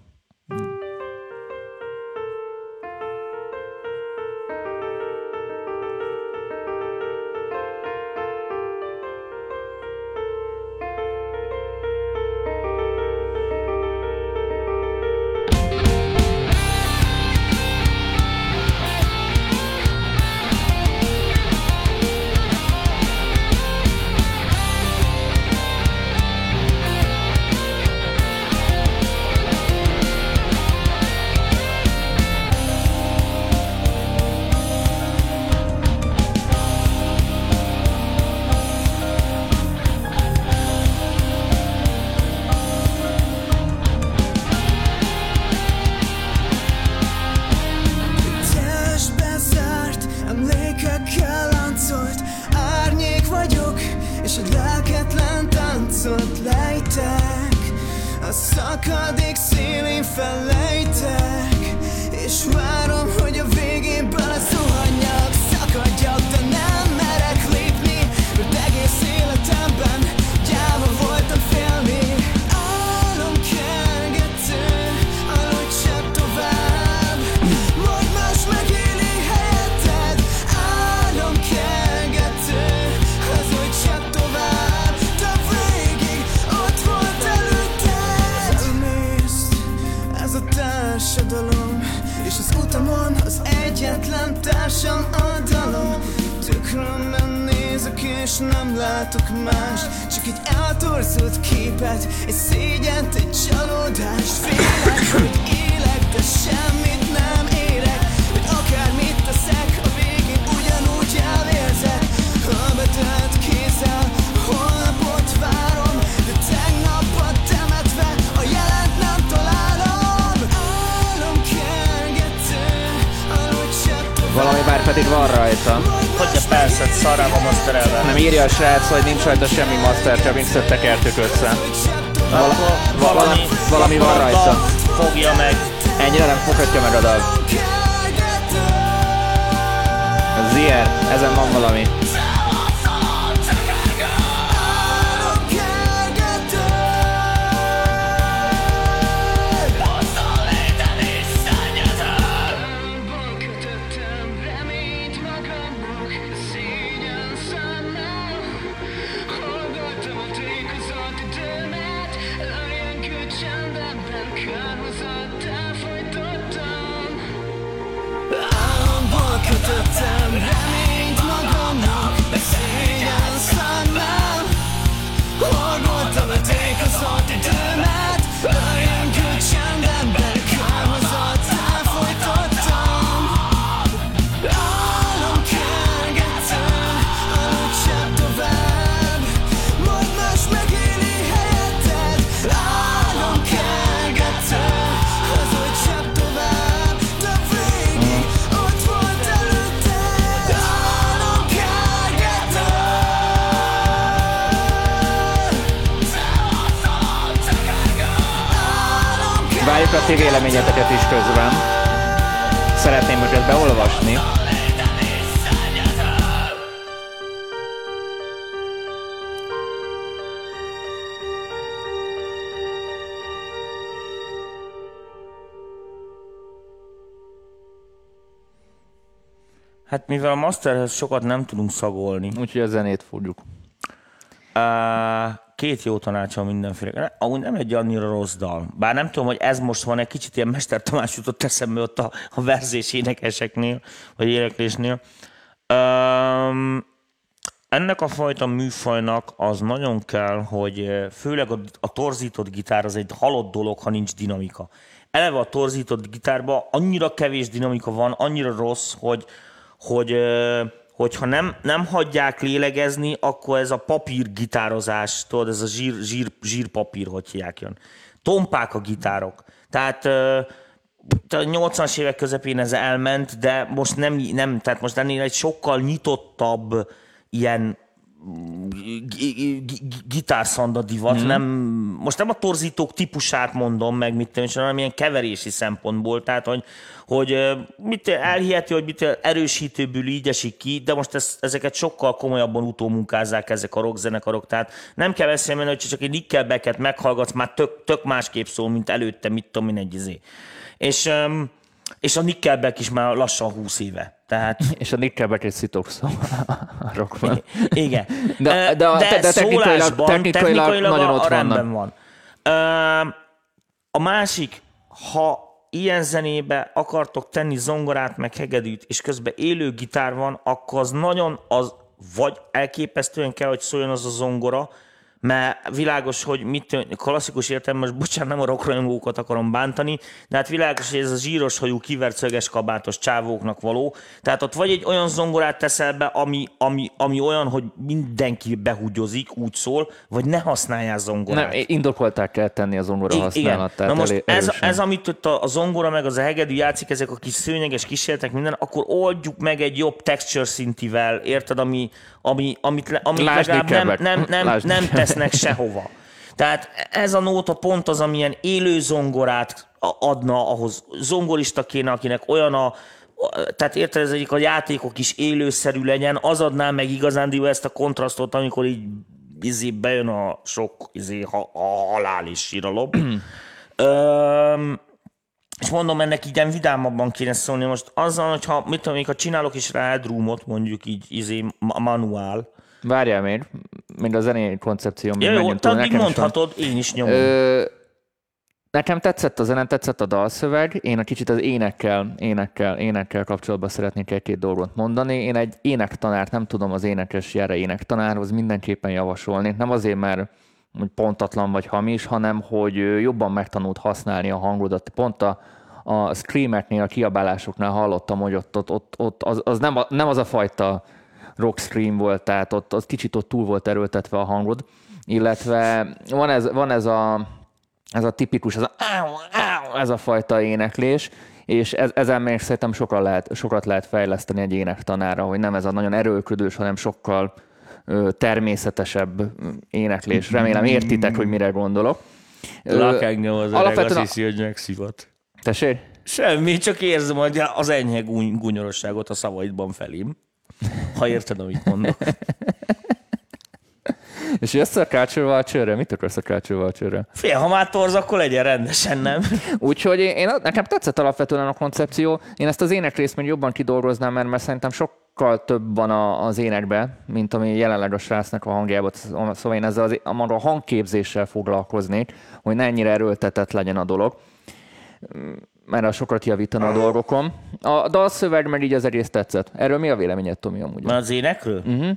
C: A szakadék szélén felejtek És várom, hogy a végén bele szuhanjak Szakadjak, de nem merek lépni Mert egyetlen társam a dalom. Tükrömben nézek és nem látok más Csak egy eltorzult képet Egy szégyent, egy csalódást. Félek, hogy élek, de semmit nem érek
A: Valami már pedig van rajta.
B: Hogy persze, szarrá van masterelve.
A: Nem írja a srác, hogy nincs rajta semmi master, csak mint tekertük össze.
B: Akkor
A: va-
B: valami,
A: valami van rajta.
B: Fogja meg.
A: Ennyire nem foghatja meg a dal. Zier, ezen van valami. Véleményeteket is közben. Szeretném őket beolvasni.
B: Hát mivel a masterhez sokat nem tudunk szagolni,
A: Úgyhogy a zenét fogjuk.
B: uh, két jó tanácsom mindenféle. Amúgy nem egy annyira rossz dal. Bár nem tudom, hogy ez most van egy kicsit ilyen Mester Tamás jutott eszembe ott a, a verzés énekeseknél, vagy éneklésnél. Um, ennek a fajta műfajnak az nagyon kell, hogy főleg a, a torzított gitár az egy halott dolog, ha nincs dinamika. Eleve a torzított gitárban annyira kevés dinamika van, annyira rossz, hogy, hogy hogyha nem, nem hagyják lélegezni, akkor ez a papír gitározás, tudod, ez a zsír, zsír, zsírpapír, hogy hívják jön. Tompák a gitárok. Tehát eh, a 80-as évek közepén ez elment, de most nem, nem tehát most ennél egy sokkal nyitottabb ilyen gitárszanda divat, mm. nem, most nem a torzítók típusát mondom meg, mit tudom, hanem ilyen keverési szempontból, tehát hogy, hogy mit elhiheti, hogy mit erősítőből így esik ki, de most ez, ezeket sokkal komolyabban utómunkázzák ezek a rockzenekarok, tehát nem kell beszélni, hogy csak egy Nickelbacket meghallgatsz, már tök, tök másképp szól, mint előtte, mit tudom én egy izé. És, és a Nickelback is már lassan 20 éve. Tehát
A: És a Nickelback egy szitok szó a rockban.
B: igen.
A: De-
B: Ö,
A: de a- de technikailag-
B: szólásban,
A: technikailag nagyon ott
B: a rendben
A: vannak.
B: van. A másik, ha ilyen zenébe akartok tenni zongorát, meg hegedűt, és közben élő gitár van, akkor az nagyon, az vagy elképesztően kell, hogy szóljon az a zongora, mert világos, hogy mit klasszikus értelemben, most bocsánat, nem a rockrajongókat akarom bántani, de hát világos, hogy ez a zsíros hajú, kivert szöges kabátos csávóknak való. Tehát ott vagy egy olyan zongorát teszel be, ami, ami, ami olyan, hogy mindenki behugyozik, úgy szól, vagy ne használjál zongorát.
A: Nem, indokolták kell tenni a zongora
B: I-
A: használatát.
B: Na most
A: elé-
B: ez,
A: erősen.
B: ez, amit ott a, a zongora meg az a hegedű játszik, ezek a kis szőnyeges kísérletek, minden, akkor oldjuk meg egy jobb texture szintivel, érted, ami, ami, amit, le, amit
A: Lásd
B: legalább nem, nem, nem,
A: Lásd
B: nem
A: Nickelback.
B: Tesznek sehova. Tehát ez a nóta pont az, amilyen élő zongorát adna ahhoz zongorista kéne, akinek olyan a, tehát érted, ez egyik a játékok is élőszerű legyen, az adná meg igazándiból ezt a kontrasztot, amikor így izé bejön a sok izé, ha, a halál és síralom. Öm, és mondom, ennek így vidámabban kéne szólni. Most azzal, hogyha mit tudom, ha csinálok is rá Headroomot, mondjuk így izé, ma- manuál.
A: Várjál még, még a zenei koncepció még
B: Ja, jó,
A: menjünk
B: te
A: túl,
B: addig
A: nekem is van.
B: mondhatod, én is nyomom.
A: Ö, nekem tetszett a zene, tetszett a dalszöveg, én a kicsit az énekkel, énekkel, énekkel kapcsolatban szeretnék egy-két dolgot mondani. Én egy énektanárt, nem tudom az énekes jere énektanárhoz mindenképpen javasolni. Nem azért, mert pontatlan vagy hamis, hanem hogy jobban megtanult használni a hangodat. Pont a, a screameknél, a kiabálásoknál hallottam, hogy ott, ott, ott, ott az, az nem, a, nem az a fajta rock scream volt, tehát ott az kicsit ott túl volt erőltetve a hangod, illetve van ez, van ez a ez a tipikus, ez a, ez a fajta éneklés, és ez, ezen még szerintem sokat lehet, sokat lehet fejleszteni egy énektanára, hogy nem ez a nagyon erőlködős, hanem sokkal ö, természetesebb éneklés. Remélem értitek, hogy mire gondolok. Ö,
B: Lak engem az öreg,
A: alapvetően
B: azt
A: a-
B: hiszi, hogy megszivat.
A: Tessék?
B: Semmi, csak érzem hogy az enyhe gúny, gúnyorosságot a szavaidban felém. Ha érted, amit mondok.
A: És jössz a Culture Vulture-re? Mit akarsz a Culture Vulture-re?
B: Fél, ha már torz, akkor legyen rendesen, nem?
A: Úgyhogy én, én, nekem tetszett alapvetően a koncepció. Én ezt az énekrészt még jobban kidolgoznám, mert, mert szerintem sokkal több van a, az énekbe, mint ami jelenleg a srácnak a hangjában. Szóval én ezzel az, a maga hangképzéssel foglalkoznék, hogy ne ennyire erőltetett legyen a dolog mert sokat javítana a dolgokon. A dalszöveg meg így az egész tetszett. Erről mi a véleményed, Tomi, amúgy?
B: Már az énekről? Uh-huh.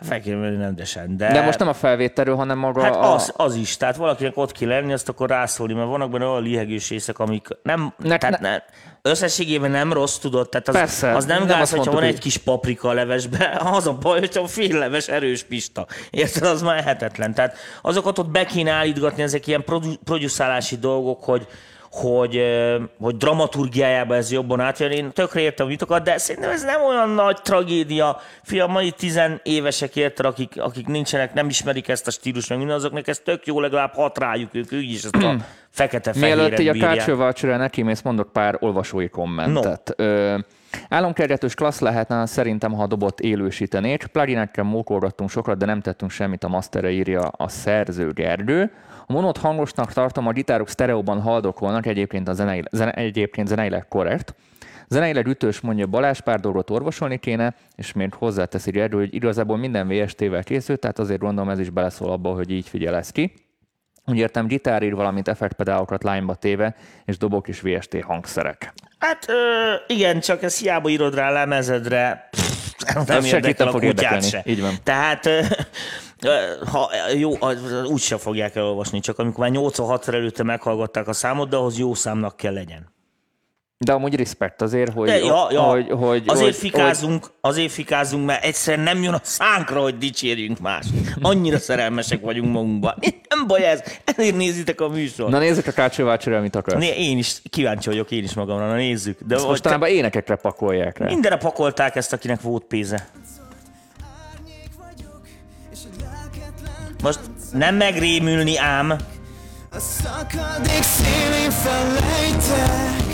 B: Fel kéne menni rendesen, de...
A: De most nem a felvételről, hanem maga
B: Hát
A: a...
B: az, az is, tehát valakinek ott kell lenni, azt akkor rászólni, mert vannak benne olyan lihegős részek, amik nem,
A: Ne-
B: tehát
A: ne-
B: ne, összességében nem rossz, tudod, tehát az,
A: Persze,
B: az nem,
A: nem
B: gáz, hogyha van
A: hogy-
B: egy kis paprika a levesbe, az a baj, hogyha fél leves erős pista. Érted, az már ehetetlen. Tehát azokat ott be kéne állítgatni, ezek ilyen produ- produszálási dolgok, hogy, hogy, ö, hogy dramaturgiájában ez jobban átjön. Én tökre értem, akar, de szerintem ez nem olyan nagy tragédia. Fia, mai tizenévesek érted, akik, akik nincsenek, nem ismerik ezt a stílus, meg minden, azoknak ez tök jó, legalább hat rájuk, ők, ők is ezt a fekete
A: Mielőtt így a
B: bírják.
A: Culture Vulture-re nekimész, mondok pár olvasói kommentet. No. Álomkergetős klassz lehetne szerintem, ha a dobot élősítenék. Pluginekkel mókolgattunk sokat, de nem tettünk semmit a masterre, írja a szerző Gergő. A monót hangosnak tartom, a gitárok sztereóban haldokolnak, egyébként, a zenei, zene, egyébként zeneileg korrekt. Zeneileg ütős mondja Balázs, pár dolgot orvosolni kéne, és még hozzáteszi Gergő, hogy igazából minden VST-vel készült, tehát azért gondolom ez is beleszól abba, hogy így figyelesz ki. Úgy értem, gitárír, valamint effektpedálokat line téve, és dobok is VST hangszerek.
B: Hát ö, igen, csak ezt hiába írod rá lemezedre, pff, nem érdekel a
A: fog
B: kutyát se.
A: Így van.
B: Tehát ha jó, úgy sem fogják elolvasni, csak amikor már 86 előtte meghallgatták a számot, de ahhoz jó számnak kell legyen.
A: De amúgy respekt azért, hogy...
B: De, ja, ja.
A: hogy, hogy
B: azért,
A: hogy,
B: fikázunk, azért fikázunk, mert egyszerűen nem jön a szánkra, hogy dicsérjünk más. Annyira szerelmesek vagyunk magunkban. Nem baj ez, ezért nézitek a műsort.
A: Na nézzük a kácsővácsőre, amit akarsz.
B: Né, én is kíváncsi vagyok, én is magamra, na nézzük. De
A: Ezt
B: hogy
A: mostanában énekekre pakolják rá.
B: mindenre pakolták ezt, akinek volt pénze.
C: Árnyék vagyok, és a lelketlen
B: Most nem megrémülni ám,
C: A szakadék szélén felejtek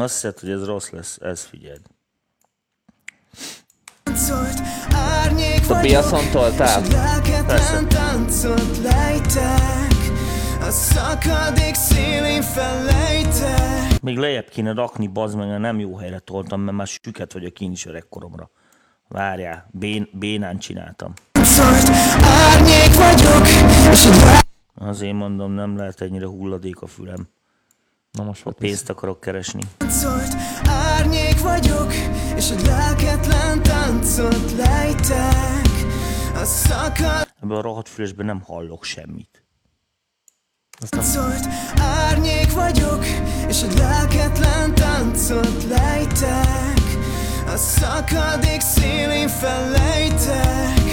B: azt hiszed, hogy ez rossz lesz, ez figyeld.
A: A Biaszon toltál?
C: És a szakadék szélén felejtek
B: Még lejjebb kéne rakni, bazd meg, mert nem jó helyre toltam, mert már süket vagyok én is öregkoromra. Várjál, bén, bénán csináltam. Azért mondom, nem lehet ennyire hulladék a fülem.
A: Na most volt
B: Pénzt akarok keresni.
C: Táncolt, árnyék vagyok, és a lelketlen táncot lejtek. A szakad
B: Ebben a rohadt fülesben nem hallok semmit.
C: táncolt, árnyék vagyok, és a lelketlen táncot lejtek. A szakadék szélén felejtek,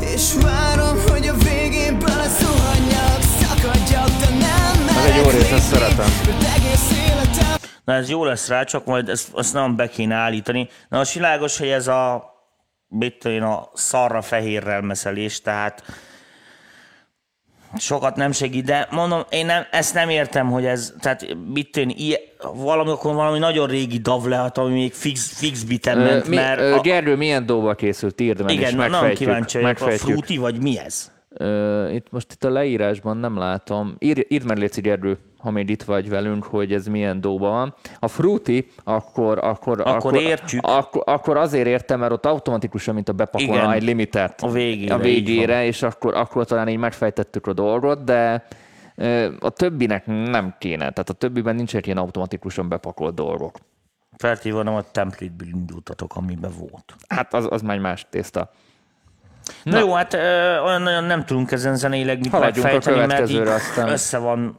C: és várom, hogy a végén beleszuhanjak. Szakadjak, de nem
A: Ez egy jó rész, ezt szeretem.
B: Na ez jó lesz rá, csak majd ezt, azt nem be kéne állítani. Na az világos, hogy ez a mit én, a szarra fehérrel meszelés, tehát sokat nem segít, de mondom, én nem, ezt nem értem, hogy ez, tehát mit én, ilyen, valami, akkor valami nagyon régi dav lehet, ami még fix, fix biten
A: Ö,
B: ment,
A: mi,
B: mert
A: ö,
B: a,
A: Gergő, milyen dolgba készült? Írd meg, és
B: igen, nem
A: megfejtjük.
B: kíváncsi vagyok, a
A: megfejtjük.
B: fruity, vagy mi ez?
A: Itt most itt a leírásban nem látom. Ír, írd meg, Léci Gergő, ha még itt vagy velünk, hogy ez milyen dóba van. A fruity, akkor... Akkor,
B: Akkor értjük.
A: Akkor, akkor azért értem, mert ott automatikusan, mint a bepakolna
B: Igen.
A: egy limitet
B: A végére,
A: a végére és akkor, akkor talán így megfejtettük a dolgot, de a többinek nem kéne. Tehát a többiben nincsenek ilyen automatikusan bepakolt dolgok.
B: Feltéve a template-ből indultatok, amiben volt.
A: Hát az, az már egy más tészta.
B: Na, Na jó, hát ö, olyan nagyon nem tudunk ezen zeneileg mit
A: Haladjunk a
B: megfejteni, mert így
A: aztán-
B: össze van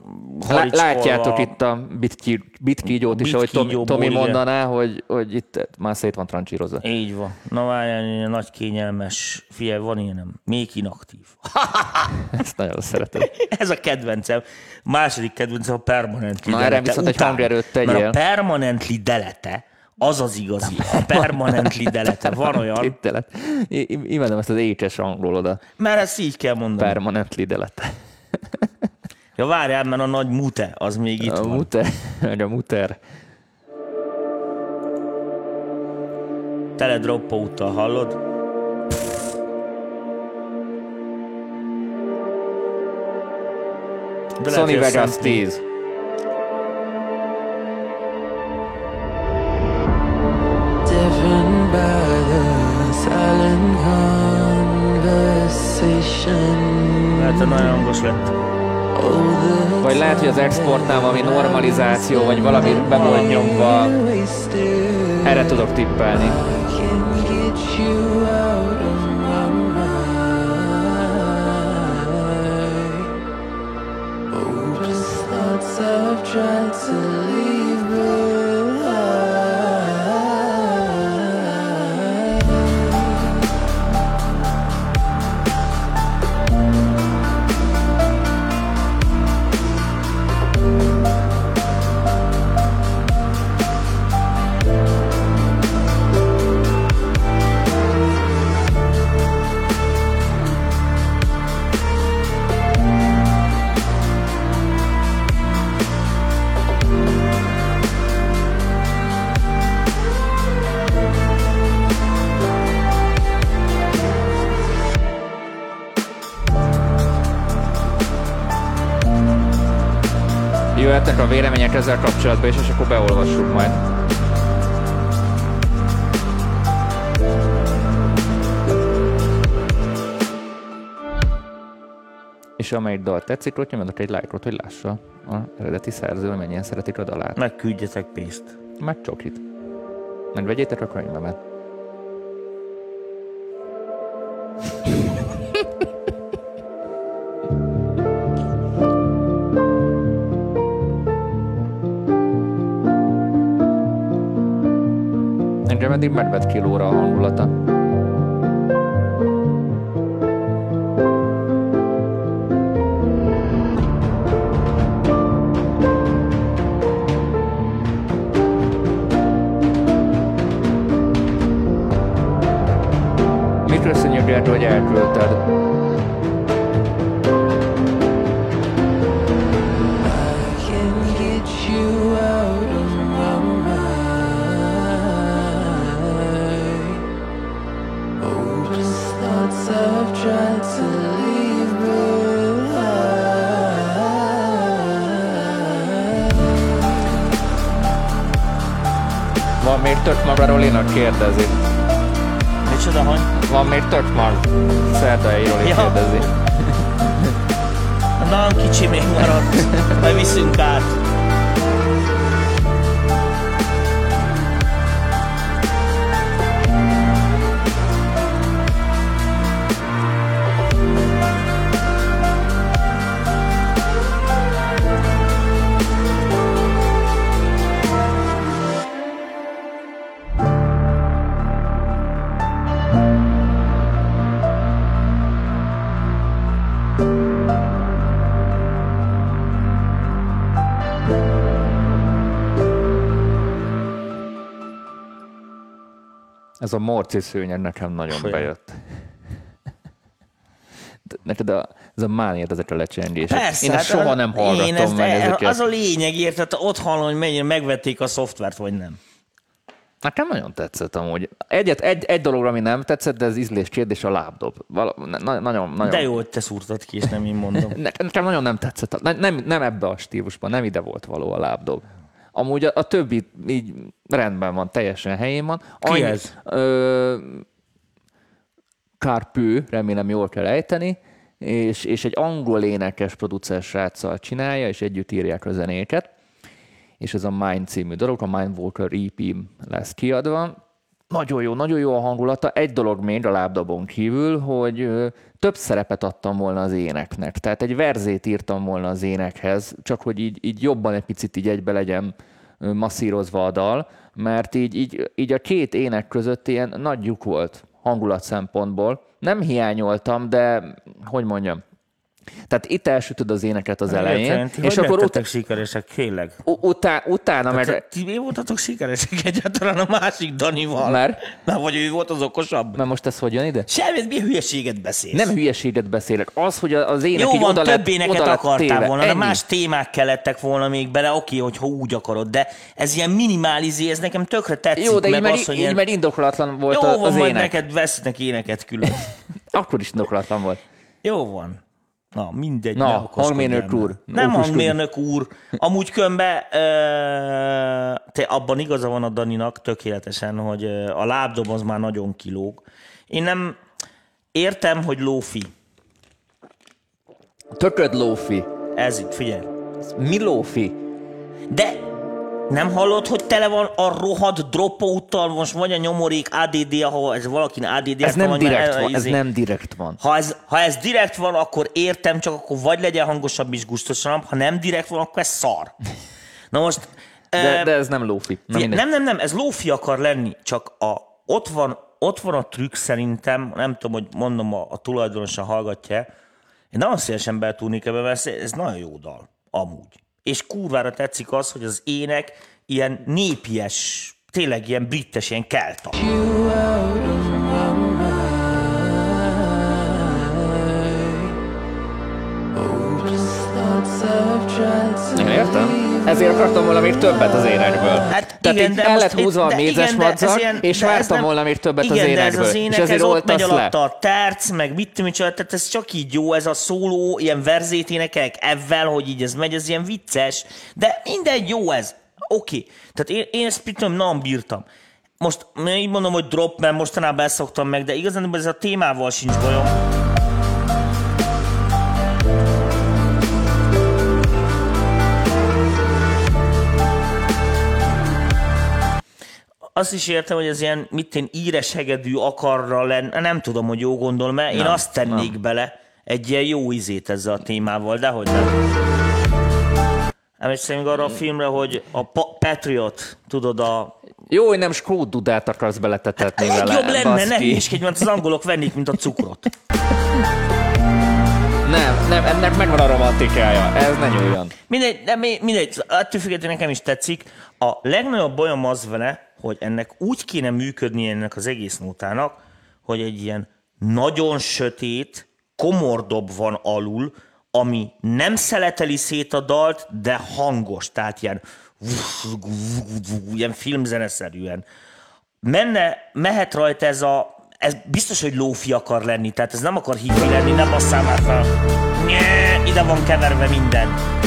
A: Lá-. Látjátok itt a bitkí- bitkígyót is, ahogy Tomi, Tomi mondaná, hogy, hogy itt már szét van trancsírozva.
B: Így van. Na várjál, nagy kényelmes, figyelj, van ilyenem, még inaktív.
A: Ezt nagyon szeretem.
B: Ez a kedvencem. Második kedvencem a permanently
A: Na, erre
B: delete.
A: viszont egy
B: Után.
A: hangerőt tegyél.
B: Mert a permanently delete, az az igazi. A permanently delete. Van olyan,
A: Itt delet. I- i- imádom ezt az ékes angolodat.
B: mert ezt így kell mondani.
A: Permanently delet.
B: Ja, várjál, mert a nagy mute, az még itt
A: A
B: van.
A: muter, vagy a muter.
B: Tele dropout hallod? De
A: Sony Vegas
B: Sampling-
A: 10.
B: Lehet, hogy nagyon hangos lett.
D: Oh, the
A: Vagy lehet, hogy az exportnál valami normalizáció, vagy valami be volt nyomva. Erre tudok tippelni.
D: You out of
A: jöhetnek a vélemények ezzel kapcsolatban is, és akkor beolvassuk majd. És amelyik dal tetszik, ott nyomjanak egy lájkot, hogy lássa a eredeti szerző, hogy mennyien szeretik a dalát.
B: Megküldjetek pénzt.
A: Meg csokit. Meg vegyétek a könyvemet. Eddig megvett kilóra a hangulata. Köszönjük, hogy elküldted? Van még tök maga Rolinak kérdezi.
B: Micsoda, hogy?
A: Van még tök mag. Szerdai Roli
B: Ja.
A: kérdezi.
B: Nagyon kicsi még maradt. Majd viszünk át.
A: Ez a morci szőnyeg nekem nagyon
B: Olyan.
A: bejött. Neked a, ez a mániát ezekre lecsengések.
B: Persze,
A: Én
B: hát
A: soha
B: az-
A: nem hallgatom
B: én ezt,
A: meg ezeket.
B: Az a lényeg, érted? Ott hallom, hogy mennyire megvették a szoftvert, vagy nem.
A: Nekem nagyon tetszett amúgy. Egyet, egy, egy dologra, ami nem tetszett, de ez ízlés kérdés, a lábdob. Val, na, nagyon, nagyon,
B: De jó, hogy te szúrtad ki, és nem én mondom.
A: Ne- Nekem nagyon nem tetszett. Ne- Nem, nem ebbe a stílusban, nem ide volt való a lábdob. Amúgy a, a többi így rendben van, teljesen helyén van.
B: Ki ez?
A: Ö, Carpő, remélem jól kell ejteni, és, és egy angol énekes producer sráccal csinálja, és együtt írják a zenéket. És ez a Mind című dolog, a Mindwalker EP lesz kiadva. Nagyon jó, nagyon jó a hangulata. Egy dolog még a lábdobon kívül, hogy több szerepet adtam volna az éneknek. Tehát egy verzét írtam volna az énekhez, csak hogy így, így jobban egy picit így egybe legyen masszírozva a dal, mert így, így, így a két ének között ilyen nagy lyuk volt hangulat szempontból. Nem hiányoltam, de hogy mondjam, tehát itt elsütöd az éneket az elején,
B: Értem,
A: és
B: hogy
A: akkor ut-
B: sikeresek, tényleg?
A: utá- utána meg...
B: Te, ti mi voltatok sikeresek egyáltalán a másik Danival?
A: Mert?
B: Mert vagy ő volt az okosabb?
A: Mert most ez hogy jön ide?
B: Semmit, mi hülyeséget beszélsz?
A: Nem hülyeséget beszélek. Az, hogy az ének
B: Jó
A: így
B: van,
A: oda
B: több éneket
A: oda
B: akartál
A: téve.
B: volna, de
A: Ennyi.
B: más témák kellettek volna még bele, oké, hogyha úgy akarod, de ez ilyen minimalizé, ez nekem tökre tetszik,
A: Jó, de így
B: meg
A: már,
B: az, hogy
A: így
B: ilyen...
A: már indokolatlan volt
B: Jó
A: a-
B: van,
A: az
B: majd
A: ének.
B: neked vesznek éneket külön.
A: Akkor is indokolatlan volt.
B: Jó van. Na, mindegy.
A: Na, hangmérnök úr,
B: Nem
A: okoskodj.
B: hangmérnök úr. Amúgy kömbe, ö, te abban igaza van a Daninak tökéletesen, hogy a lábdob az már nagyon kilóg. Én nem értem, hogy lófi.
A: Tököd lófi.
B: Ez itt, figyelj.
A: Mi lófi?
B: De nem hallod, hogy tele van a rohadt dropouttal, most vagy a nyomorék ADD, ahol ez valakinek ADD.
A: Ez nem
B: vagy már
A: direkt
B: el-
A: van. Ez
B: izé.
A: nem direkt van.
B: Ha ez, ha ez direkt van, akkor értem, csak akkor vagy legyen hangosabb és gusztusabb, ha nem direkt van, akkor ez szar. Na most...
A: De,
B: ö,
A: de ez nem lófi. Na, mindegy.
B: nem, nem, nem, ez lófi akar lenni, csak a, ott, van, ott van a trükk szerintem, nem tudom, hogy mondom, a, a tulajdonosa hallgatja én nagyon szívesen betúrnék ebbe, mert ez- ez nagyon jó dal, amúgy. És kurvára tetszik az, hogy az ének ilyen népies, tényleg ilyen brittes, ilyen kelta.
A: Én értem. Ezért akartam volna még többet az énekből.
B: Hát
A: Tehát
B: igen,
A: így
B: de
A: el lett húzva a mézes
B: ez
A: madzag,
B: ilyen-
A: és
B: ez
A: vártam volna még többet az
B: igen, de ez
A: énekből.
B: az
A: És
B: ének,
A: ezért
B: ez ott megy alatta a terc, meg mit tudom, tehát ez csak így jó, ez a szóló, ilyen verzét énekelek ebben, hogy így ez megy, ez ilyen vicces, de mindegy, jó ez. Oké. Okay. Tehát én, én ezt tudom, nem bírtam. Most én így mondom, hogy drop, mert mostanában ezt szoktam meg, de igazán ez a témával sincs bajom. Azt is értem, hogy ez ilyen, mit én íres hegedű akarra lenni, nem tudom, hogy jó gondolom-e, én
A: Nem,
B: azt tennék
A: nem.
B: bele, egy ilyen jó izét ezzel a témával, de hogy nem. Emlékszem még arra a filmre, hogy a Pa- Patriot, tudod, a
A: Jó, hogy nem skrót dudát akarsz beletetetni vele.
B: legjobb lenne, ne hülyeskedj, mert az angolok vennék, mint a cukrot.
A: Nem, nem, ennek megvan a romantikája. Ez ne nyúljon.
B: Mindegy, de mi- mindegy, attól függetlenül nekem is tetszik. A legnagyobb bajom az vele, hogy ennek úgy kéne működni ennek az egész nótának, hogy egy ilyen nagyon sötét, komordob van alul, ami nem szeleteli szét a dalt, de hangos, tehát ilyen, ilyen filmzeneszerűen. Menne, mehet rajta ez a, ez biztos, hogy lófi akar lenni, tehát ez nem akar hifi lenni, nem basszál már fel. Nye, ide van keverve minden.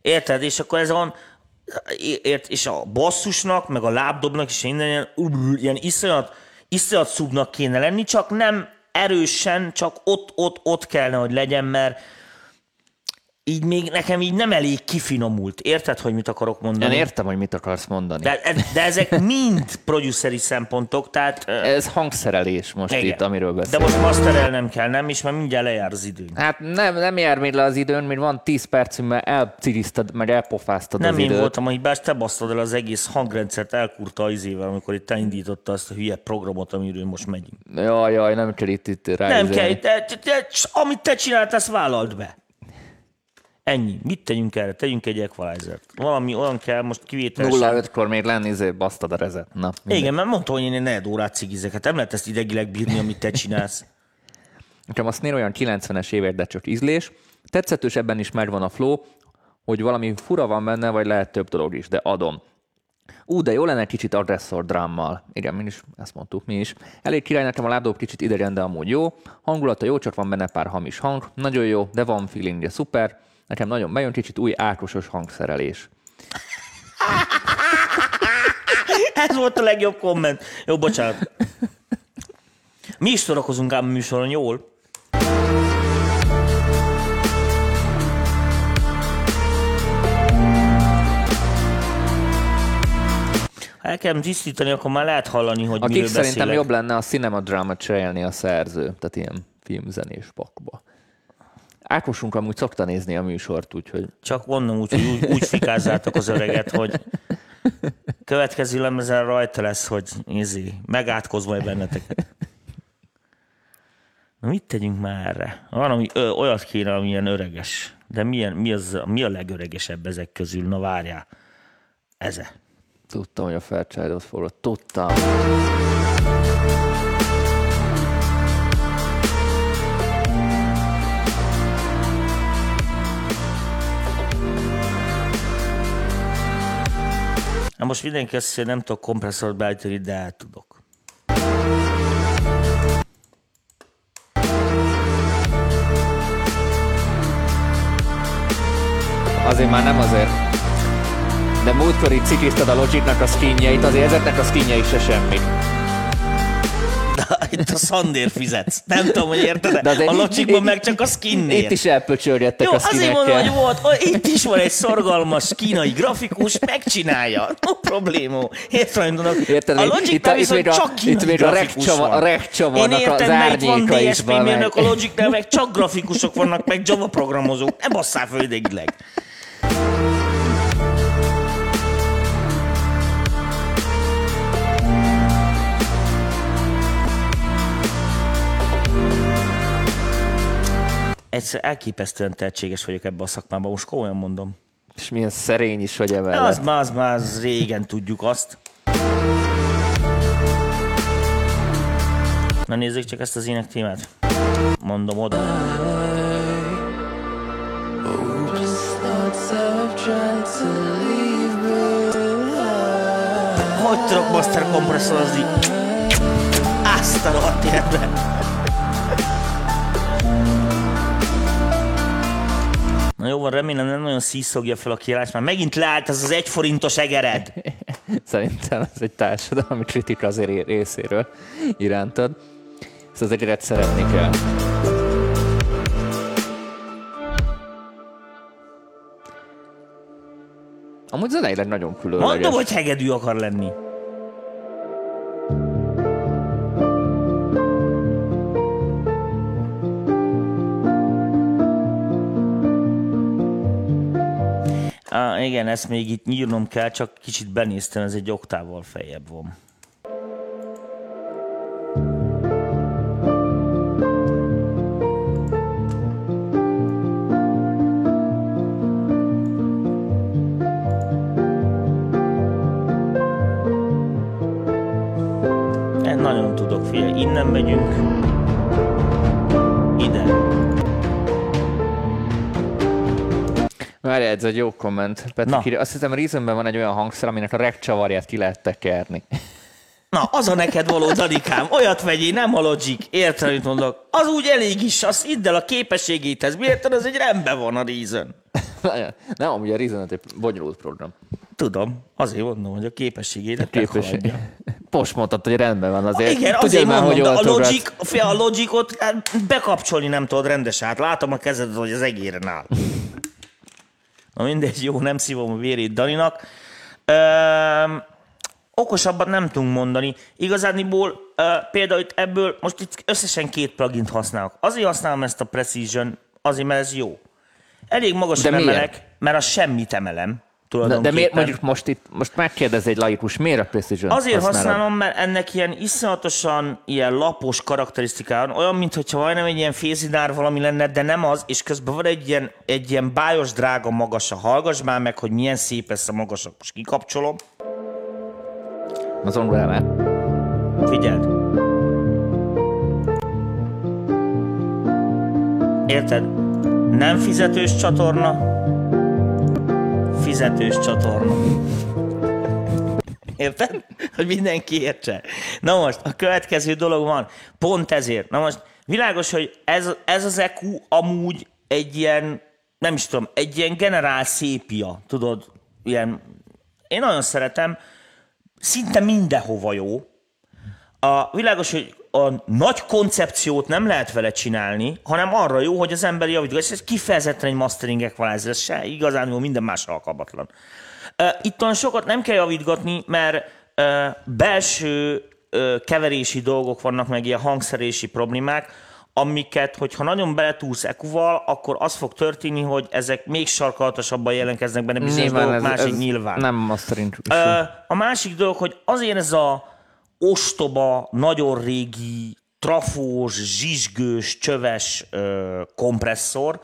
B: Érted? És akkor ez van, ért, és a basszusnak, meg a lábdobnak is minden ilyen, ilyen iszonyat, iszonyat szubnak kéne lenni, csak nem erősen, csak ott, ott, ott kellene, hogy legyen, mert így még nekem így nem elég kifinomult. Érted, hogy mit akarok mondani?
A: Én értem, hogy mit akarsz mondani.
B: De, de ezek mind produceri szempontok, tehát...
A: Ez hangszerelés most
B: igen.
A: itt, amiről
B: De
A: beszélünk.
B: most masterelnem kell, nem? És már mindjárt lejár az idő.
A: Hát nem, nem jár még le az időn, mert van 10 percünk, mert elcirisztad, meg elpofáztad
B: Nem
A: az
B: én
A: időt.
B: voltam a hibás, te basztad el az egész hangrendszert, elkurta az izével, amikor itt te indította azt a hülye programot, amiről most megyünk.
A: Jaj, jaj, nem kell itt, itt rá
B: Nem kell, te, te, te, amit te csináltál, azt vállald be. Ennyi. Mit tegyünk erre? Tegyünk egy equalizert. Valami olyan kell, most kivételesen.
A: 0-5-kor még lenni, izé, basztad a rezet. Na, mindegy.
B: Igen, mert mondta, hogy én egy órát cigizek. Hát nem lehet ezt idegileg bírni, amit te csinálsz.
A: Nekem azt nél olyan 90-es évek, de csak ízlés. Tetszetős ebben is megvan a flow, hogy valami fura van benne, vagy lehet több dolog is, de adom. Ú, de jó lenne kicsit agresszor drámmal. Igen, mi is, ezt mondtuk mi is. Elég király nekem a lábdob kicsit idegen, de amúgy jó. Hangulata jó, csak van benne pár hamis hang. Nagyon jó, de van feelingje szuper. Nekem nagyon bejön kicsit új ákosos hangszerelés.
B: Ez volt a legjobb komment. Jó, bocsánat. Mi is szórakozunk ám a műsoron, jól? Ha el kell tisztítani, akkor már lehet hallani, hogy
A: Akik
B: miről
A: szerintem
B: beszélek.
A: jobb lenne a cinema drama cserélni a szerző, tehát ilyen filmzenés pakba. Ákosunk amúgy szokta nézni a műsort, úgyhogy
B: Csak mondom úgy, hogy úgy, úgy fikázzátok az öreget, hogy következő lemezen rajta lesz, hogy nézi, megátkozva majd benneteket. Na mit tegyünk már erre? Van, ami ö, olyat kéne, ami ilyen öreges. De milyen, mi, az, mi a legöregesebb ezek közül? Na várjál. Eze.
A: tudtam, hogy a Fairchild-ot fogod. Tudtam.
B: Most mindenki azt hiszi, hogy nem tudok kompresszort beállítani, de el tudok.
A: Azért már nem azért. De múltkor itt cikizted a Logicnak a skinjeit, azért ezeknek a skinjei se semmi.
B: Itt a szandér fizetsz. Nem tudom, hogy érted
A: De
B: A logikban
A: itt-
B: meg csak a skinnél.
A: Itt is elpöcsörgettek
B: Jó,
A: a
B: azért mondom, hogy
A: skinekkel.
B: volt, hogy itt is van egy szorgalmas kínai grafikus, megcsinálja. No problémó. Érted?
A: Érted,
B: a
A: itt
B: viszont
A: a-
B: csak kínai
A: itt még a
B: grafikus
A: rekcsava-
B: van.
A: a rekcsavarnak
B: Én értem,
A: az
B: mert itt van DSP mérnök, a Logicnál meg csak grafikusok vannak, meg Java programozók. Ne basszál föl idegileg. egyszer elképesztően tehetséges vagyok ebben a szakmában, most komolyan mondom.
A: És milyen szerény is vagy emellett.
B: Az már, az már, az régen tudjuk azt. Na nézzük csak ezt az ének témát. Mondom oda. Hogy tudok master kompresszorozni? Azt a rohadt életben! Na jó van, remélem nem nagyon szíszogja fel a kiállás, már megint leállt az az egy forintos egered.
A: Szerintem ez egy társadalmi kritika az ré- részéről irántad. Ezt az egeret szeretni kell. Amúgy zeneileg nagyon különleges.
B: Mondom, hogy hegedű akar lenni. Igen, ezt még itt nyírnom kell, csak kicsit benéztem, ez egy oktával feljebb van.
A: Ez egy jó komment. Petri,
B: Na.
A: kiri- azt hiszem, Reasonben van egy olyan hangszer, aminek a regcsavarját ki lehet tekerni.
B: Na, az a neked való, Danikám. Olyat vegyél, nem a Logic. Érted, amit mondok? Az úgy elég is, az idd el a képességéthez. Miért? Az egy rendben van a Reason.
A: Nem, amúgy a Reason egy bonyolult program.
B: Tudom, azért mondom, hogy a képességédet
A: Képesség. Most mondtad, hogy rendben van azért.
B: Igen,
A: Tudja
B: azért
A: már,
B: mondom,
A: hogy
B: a, logic, a logicot hát, bekapcsolni nem tudod rendes át. Látom a kezedet, hogy az egéren áll. Na mindegy, jó, nem szívom a vérét Daninak. Öm, okosabbat nem tudunk mondani. Igazániból ö, például itt ebből most itt összesen két plugint használok. Azért használom ezt a Precision, azért, mert ez jó. Elég magas
A: De miért?
B: emelek, mert a semmit emelem.
A: De, de
B: tulajdonképpen.
A: miért mondjuk most itt, most megkérdez egy laikus, miért a Precision
B: Azért
A: használod?
B: használom, mert ennek ilyen iszonyatosan ilyen lapos karakterisztikája van, olyan, mintha majdnem egy ilyen fézinár valami lenne, de nem az, és közben van egy ilyen, egy ilyen bájos drága magasa. Hallgass már meg, hogy milyen szép lesz a magasak. Most kikapcsolom.
A: Az ongolában.
B: Figyeld. Érted? Nem fizetős csatorna, fizetős csatorna. Érted? Hogy mindenki értse. Na most, a következő dolog van. Pont ezért. Na most, világos, hogy ez, ez az EQ amúgy egy ilyen, nem is tudom, egy ilyen generál szépia, tudod, ilyen, én nagyon szeretem, szinte mindenhova jó. A világos, hogy a nagy koncepciót nem lehet vele csinálni, hanem arra jó, hogy az ember javítgat. És ez kifejezetten egy mastering equalizer, ez se igazán minden más alkalmatlan. Itt olyan sokat nem kell javítgatni, mert belső keverési dolgok vannak, meg ilyen hangszerési problémák, amiket, hogyha nagyon beletúlsz EQ-val, akkor az fog történni, hogy ezek még sarkalatosabban jelentkeznek benne bizonyos dolgok, másik nyilván.
A: Nem mastering
B: A másik dolog, hogy azért ez a ostoba, nagyon régi, trafós, zsizsgős, csöves ö, kompresszor,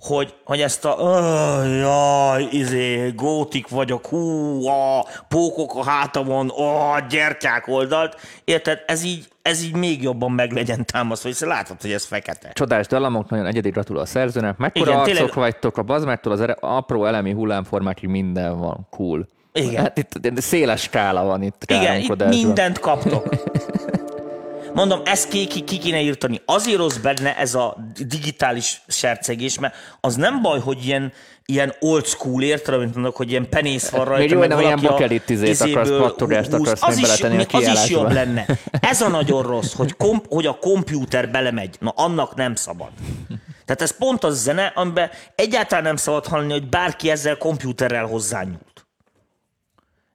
B: hogy, hogy ezt a "Ö, jaj, izé, gótik vagyok, hú, a pókok a hátamon, a gyertyák oldalt, érted? Ez így, ez így még jobban meg legyen támasztva, hiszen látod, hogy ez fekete.
A: Csodás dallamok, nagyon egyedi gratul a szerzőnek. Mekkora
B: Igen,
A: arcok
B: tényleg-
A: vagytok a bazmertől az apró elemi hullámformákig minden van. Cool.
B: Igen.
A: Hát itt széles skála van itt.
B: Igen, itt mindent kaptok. Mondom, ezt ki, ki, ki kéne írtani. Azért rossz benne ez a digitális sercegés, mert az nem baj, hogy ilyen, ilyen old school, érted, amit mondok, hogy ilyen penész van rajta.
A: Még jó, nem
B: a
A: bakelit izét akarsz, pattogást akarsz
B: az is,
A: a
B: az is jobb lenne. Ez a nagyon rossz, hogy, komp, hogy a kompjúter belemegy. Na, annak nem szabad. Tehát ez pont az zene, amiben egyáltalán nem szabad hallani, hogy bárki ezzel kompjúterrel hozzányúlt.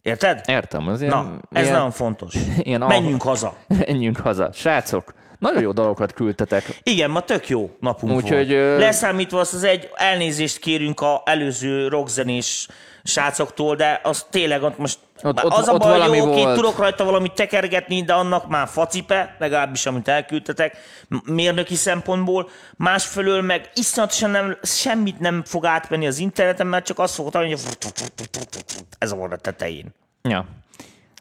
B: Érted?
A: Értem, az ilyen,
B: Na, ez
A: ilyen,
B: nagyon fontos.
A: ilyen
B: Menjünk haza.
A: Menjünk haza. Srácok, nagyon jó dolgokat küldtetek.
B: Igen, ma tök jó napunk
A: Úgyhogy,
B: volt.
A: ö-
B: Leszámítva azt az egy elnézést kérünk a előző rockzenés srácoktól, de az tényleg ott most
A: Ott- ott-
B: az a
A: ott
B: baj,
A: valami
B: jó,
A: volt.
B: tudok rajta valamit tekergetni, de annak már facipe, legalábbis amit elküldtetek, mérnöki szempontból. Másfelől meg iszonyatosan nem, semmit nem fog átmenni az interneten, mert csak azt fogod hallani, hogy ez a van a tetején.
A: Ja.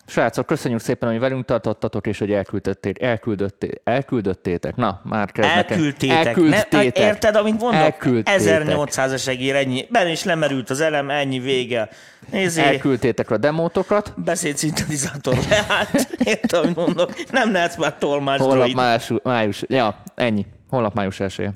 A: Srácok, köszönjük szépen, hogy velünk tartottatok, és hogy elküldötték, elküldötték, elküldötték. Na, már.
B: Elküldtétek.
A: Elküldtétek.
B: Ne, érted, amit mondok?
A: Elküldtétek.
B: 1800-as egér, ennyi. Ben is lemerült az elem, ennyi vége. Nézzé,
A: Elküldtétek a demótokat.
B: beszédszintetizátor leállt. Érted, amit mondok? Nem lehetsz már tolmás
A: Holnap május, május, ja, ennyi. Holnap május esélye.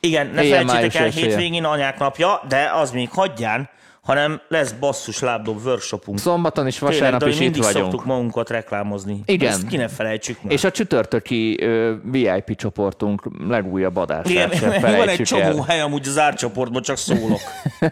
B: Igen, ne
A: Éjjel
B: felejtsétek el,
A: elsője.
B: hétvégén anyák napja, de az még hagyján, hanem lesz basszus lábdob workshopunk.
A: Szombaton
B: Tényleg,
A: vasárnap
B: Dani,
A: is itt
B: mindig
A: vagyunk.
B: szoktuk magunkat reklámozni.
A: Igen.
B: Ezt ki ne felejtsük meg.
A: És a csütörtöki ö, VIP csoportunk legújabb adását
B: Igen,
A: sem
B: van egy csomó
A: el.
B: hely amúgy az árcsoportban, csak szólok.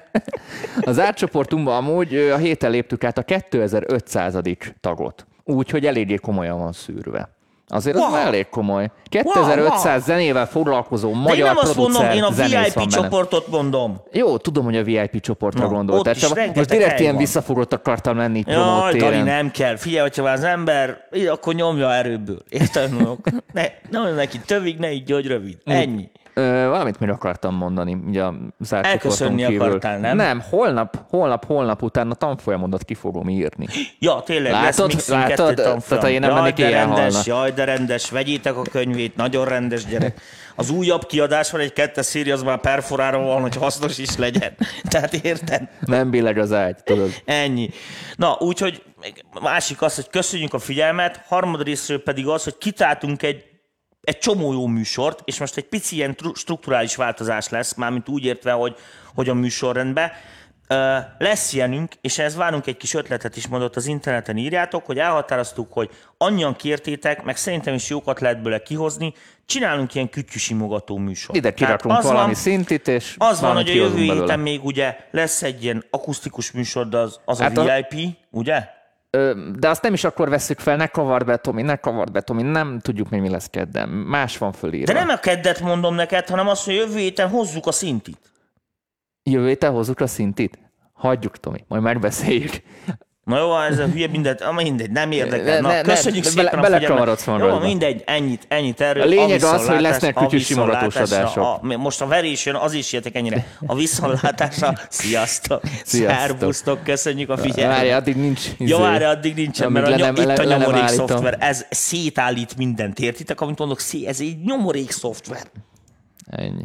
A: Az átcsoportunkban amúgy ö, a héten léptük át a 2500. tagot. Úgyhogy eléggé komolyan van szűrve. Azért az
B: Wow.
A: már elég komoly. 2500
B: wow.
A: zenével foglalkozó
B: De én
A: magyar
B: nem azt mondom, én a VIP
A: van benne.
B: csoportot mondom.
A: Jó, tudom, hogy a VIP csoportra
B: Na,
A: gondoltál. Csak most direkt ilyen
B: van.
A: visszafogott akartam lenni
B: Jaj, Dani, nem kell. Figyelj, hogyha az ember, akkor nyomja erőből. Érted, mondok? Ne, nem neki tövig, ne így, hogy rövid. Ennyi.
A: Ö, valamit még akartam mondani, ugye a zárt
B: Elköszönni
A: kívül.
B: akartál, nem?
A: Nem, holnap, holnap, holnap után a tanfolyamodat ki fogom írni.
B: Ja, tényleg,
A: Látod?
B: lesz
A: Látod?
B: 2 tanfolyam.
A: Tehát, én nem
B: jaj, de rendes,
A: halna.
B: jaj, de rendes, vegyétek a könyvét, nagyon rendes gyerek. Az újabb kiadás van, egy kettes szíri, az már perforára van, hogy hasznos is legyen. Tehát érted?
A: Nem billeg az ágy, tudod.
B: Ennyi. Na, úgyhogy másik az, hogy köszönjük a figyelmet, harmadrészről pedig az, hogy kitáltunk egy, egy csomó jó műsort, és most egy pici ilyen tru- strukturális változás lesz, mármint úgy értve, hogy, hogy a műsorrendben. Lesz ilyenünk, és ez várunk egy kis ötletet is, mondott az interneten írjátok, hogy elhatároztuk, hogy annyian kértétek, meg szerintem is jókat lehet belőle kihozni, csinálunk ilyen kütyűsimogató műsort.
A: Ide kirakunk
B: az
A: valami
B: van-
A: szintit, és
B: az van, hogy a jövő héten még ugye lesz egy ilyen akusztikus műsor, de az, az
A: Hát
B: a
A: a-
B: VIP, ugye?
A: De azt nem is akkor veszük fel, ne kavard be, Tomi, ne kavard be, Tomi, nem tudjuk még mi lesz kedden. Más van fölírva.
B: De nem a keddet mondom neked, hanem azt, hogy jövő héten hozzuk a szintit.
A: Jövő héten hozzuk a szintit? Hagyjuk, Tomi, majd megbeszéljük.
B: Na jó, ez a hülye mindegy, ah, mindegy, nem érdekel.
A: Ne-
B: Na,
A: ne- ne,
B: köszönjük
A: bele-
B: szépen a
A: belekavarodsz
B: figyelmet. Jó, mindegy, ennyit, ennyit erről.
A: A lényeg az, hogy lesznek
B: a
A: kütyűsimogatós
B: viszontlátásra,
A: adások.
B: A, most a verés jön, az is jöttek ennyire. A viszontlátásra, sziasztok.
A: Sziasztok.
B: Szervusztok, köszönjük a figyelmet.
A: Várj, addig nincs. izé.
B: Jó, várj, addig nincsen, mert a,
A: le
B: nyom,
A: nem-
B: itt a nyomorék szoftver, ez szétállít mindent, értitek? Amit mondok, szé, ez egy nyomorék szoftver.
A: Ennyi.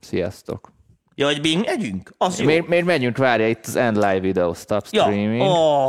A: Sziasztok.
B: Ja, hogy még megyünk? Az jó.
A: Miért, miért megyünk? Várja, itt az End Live Video Stop
B: Ja,
A: Streaming.
B: ó,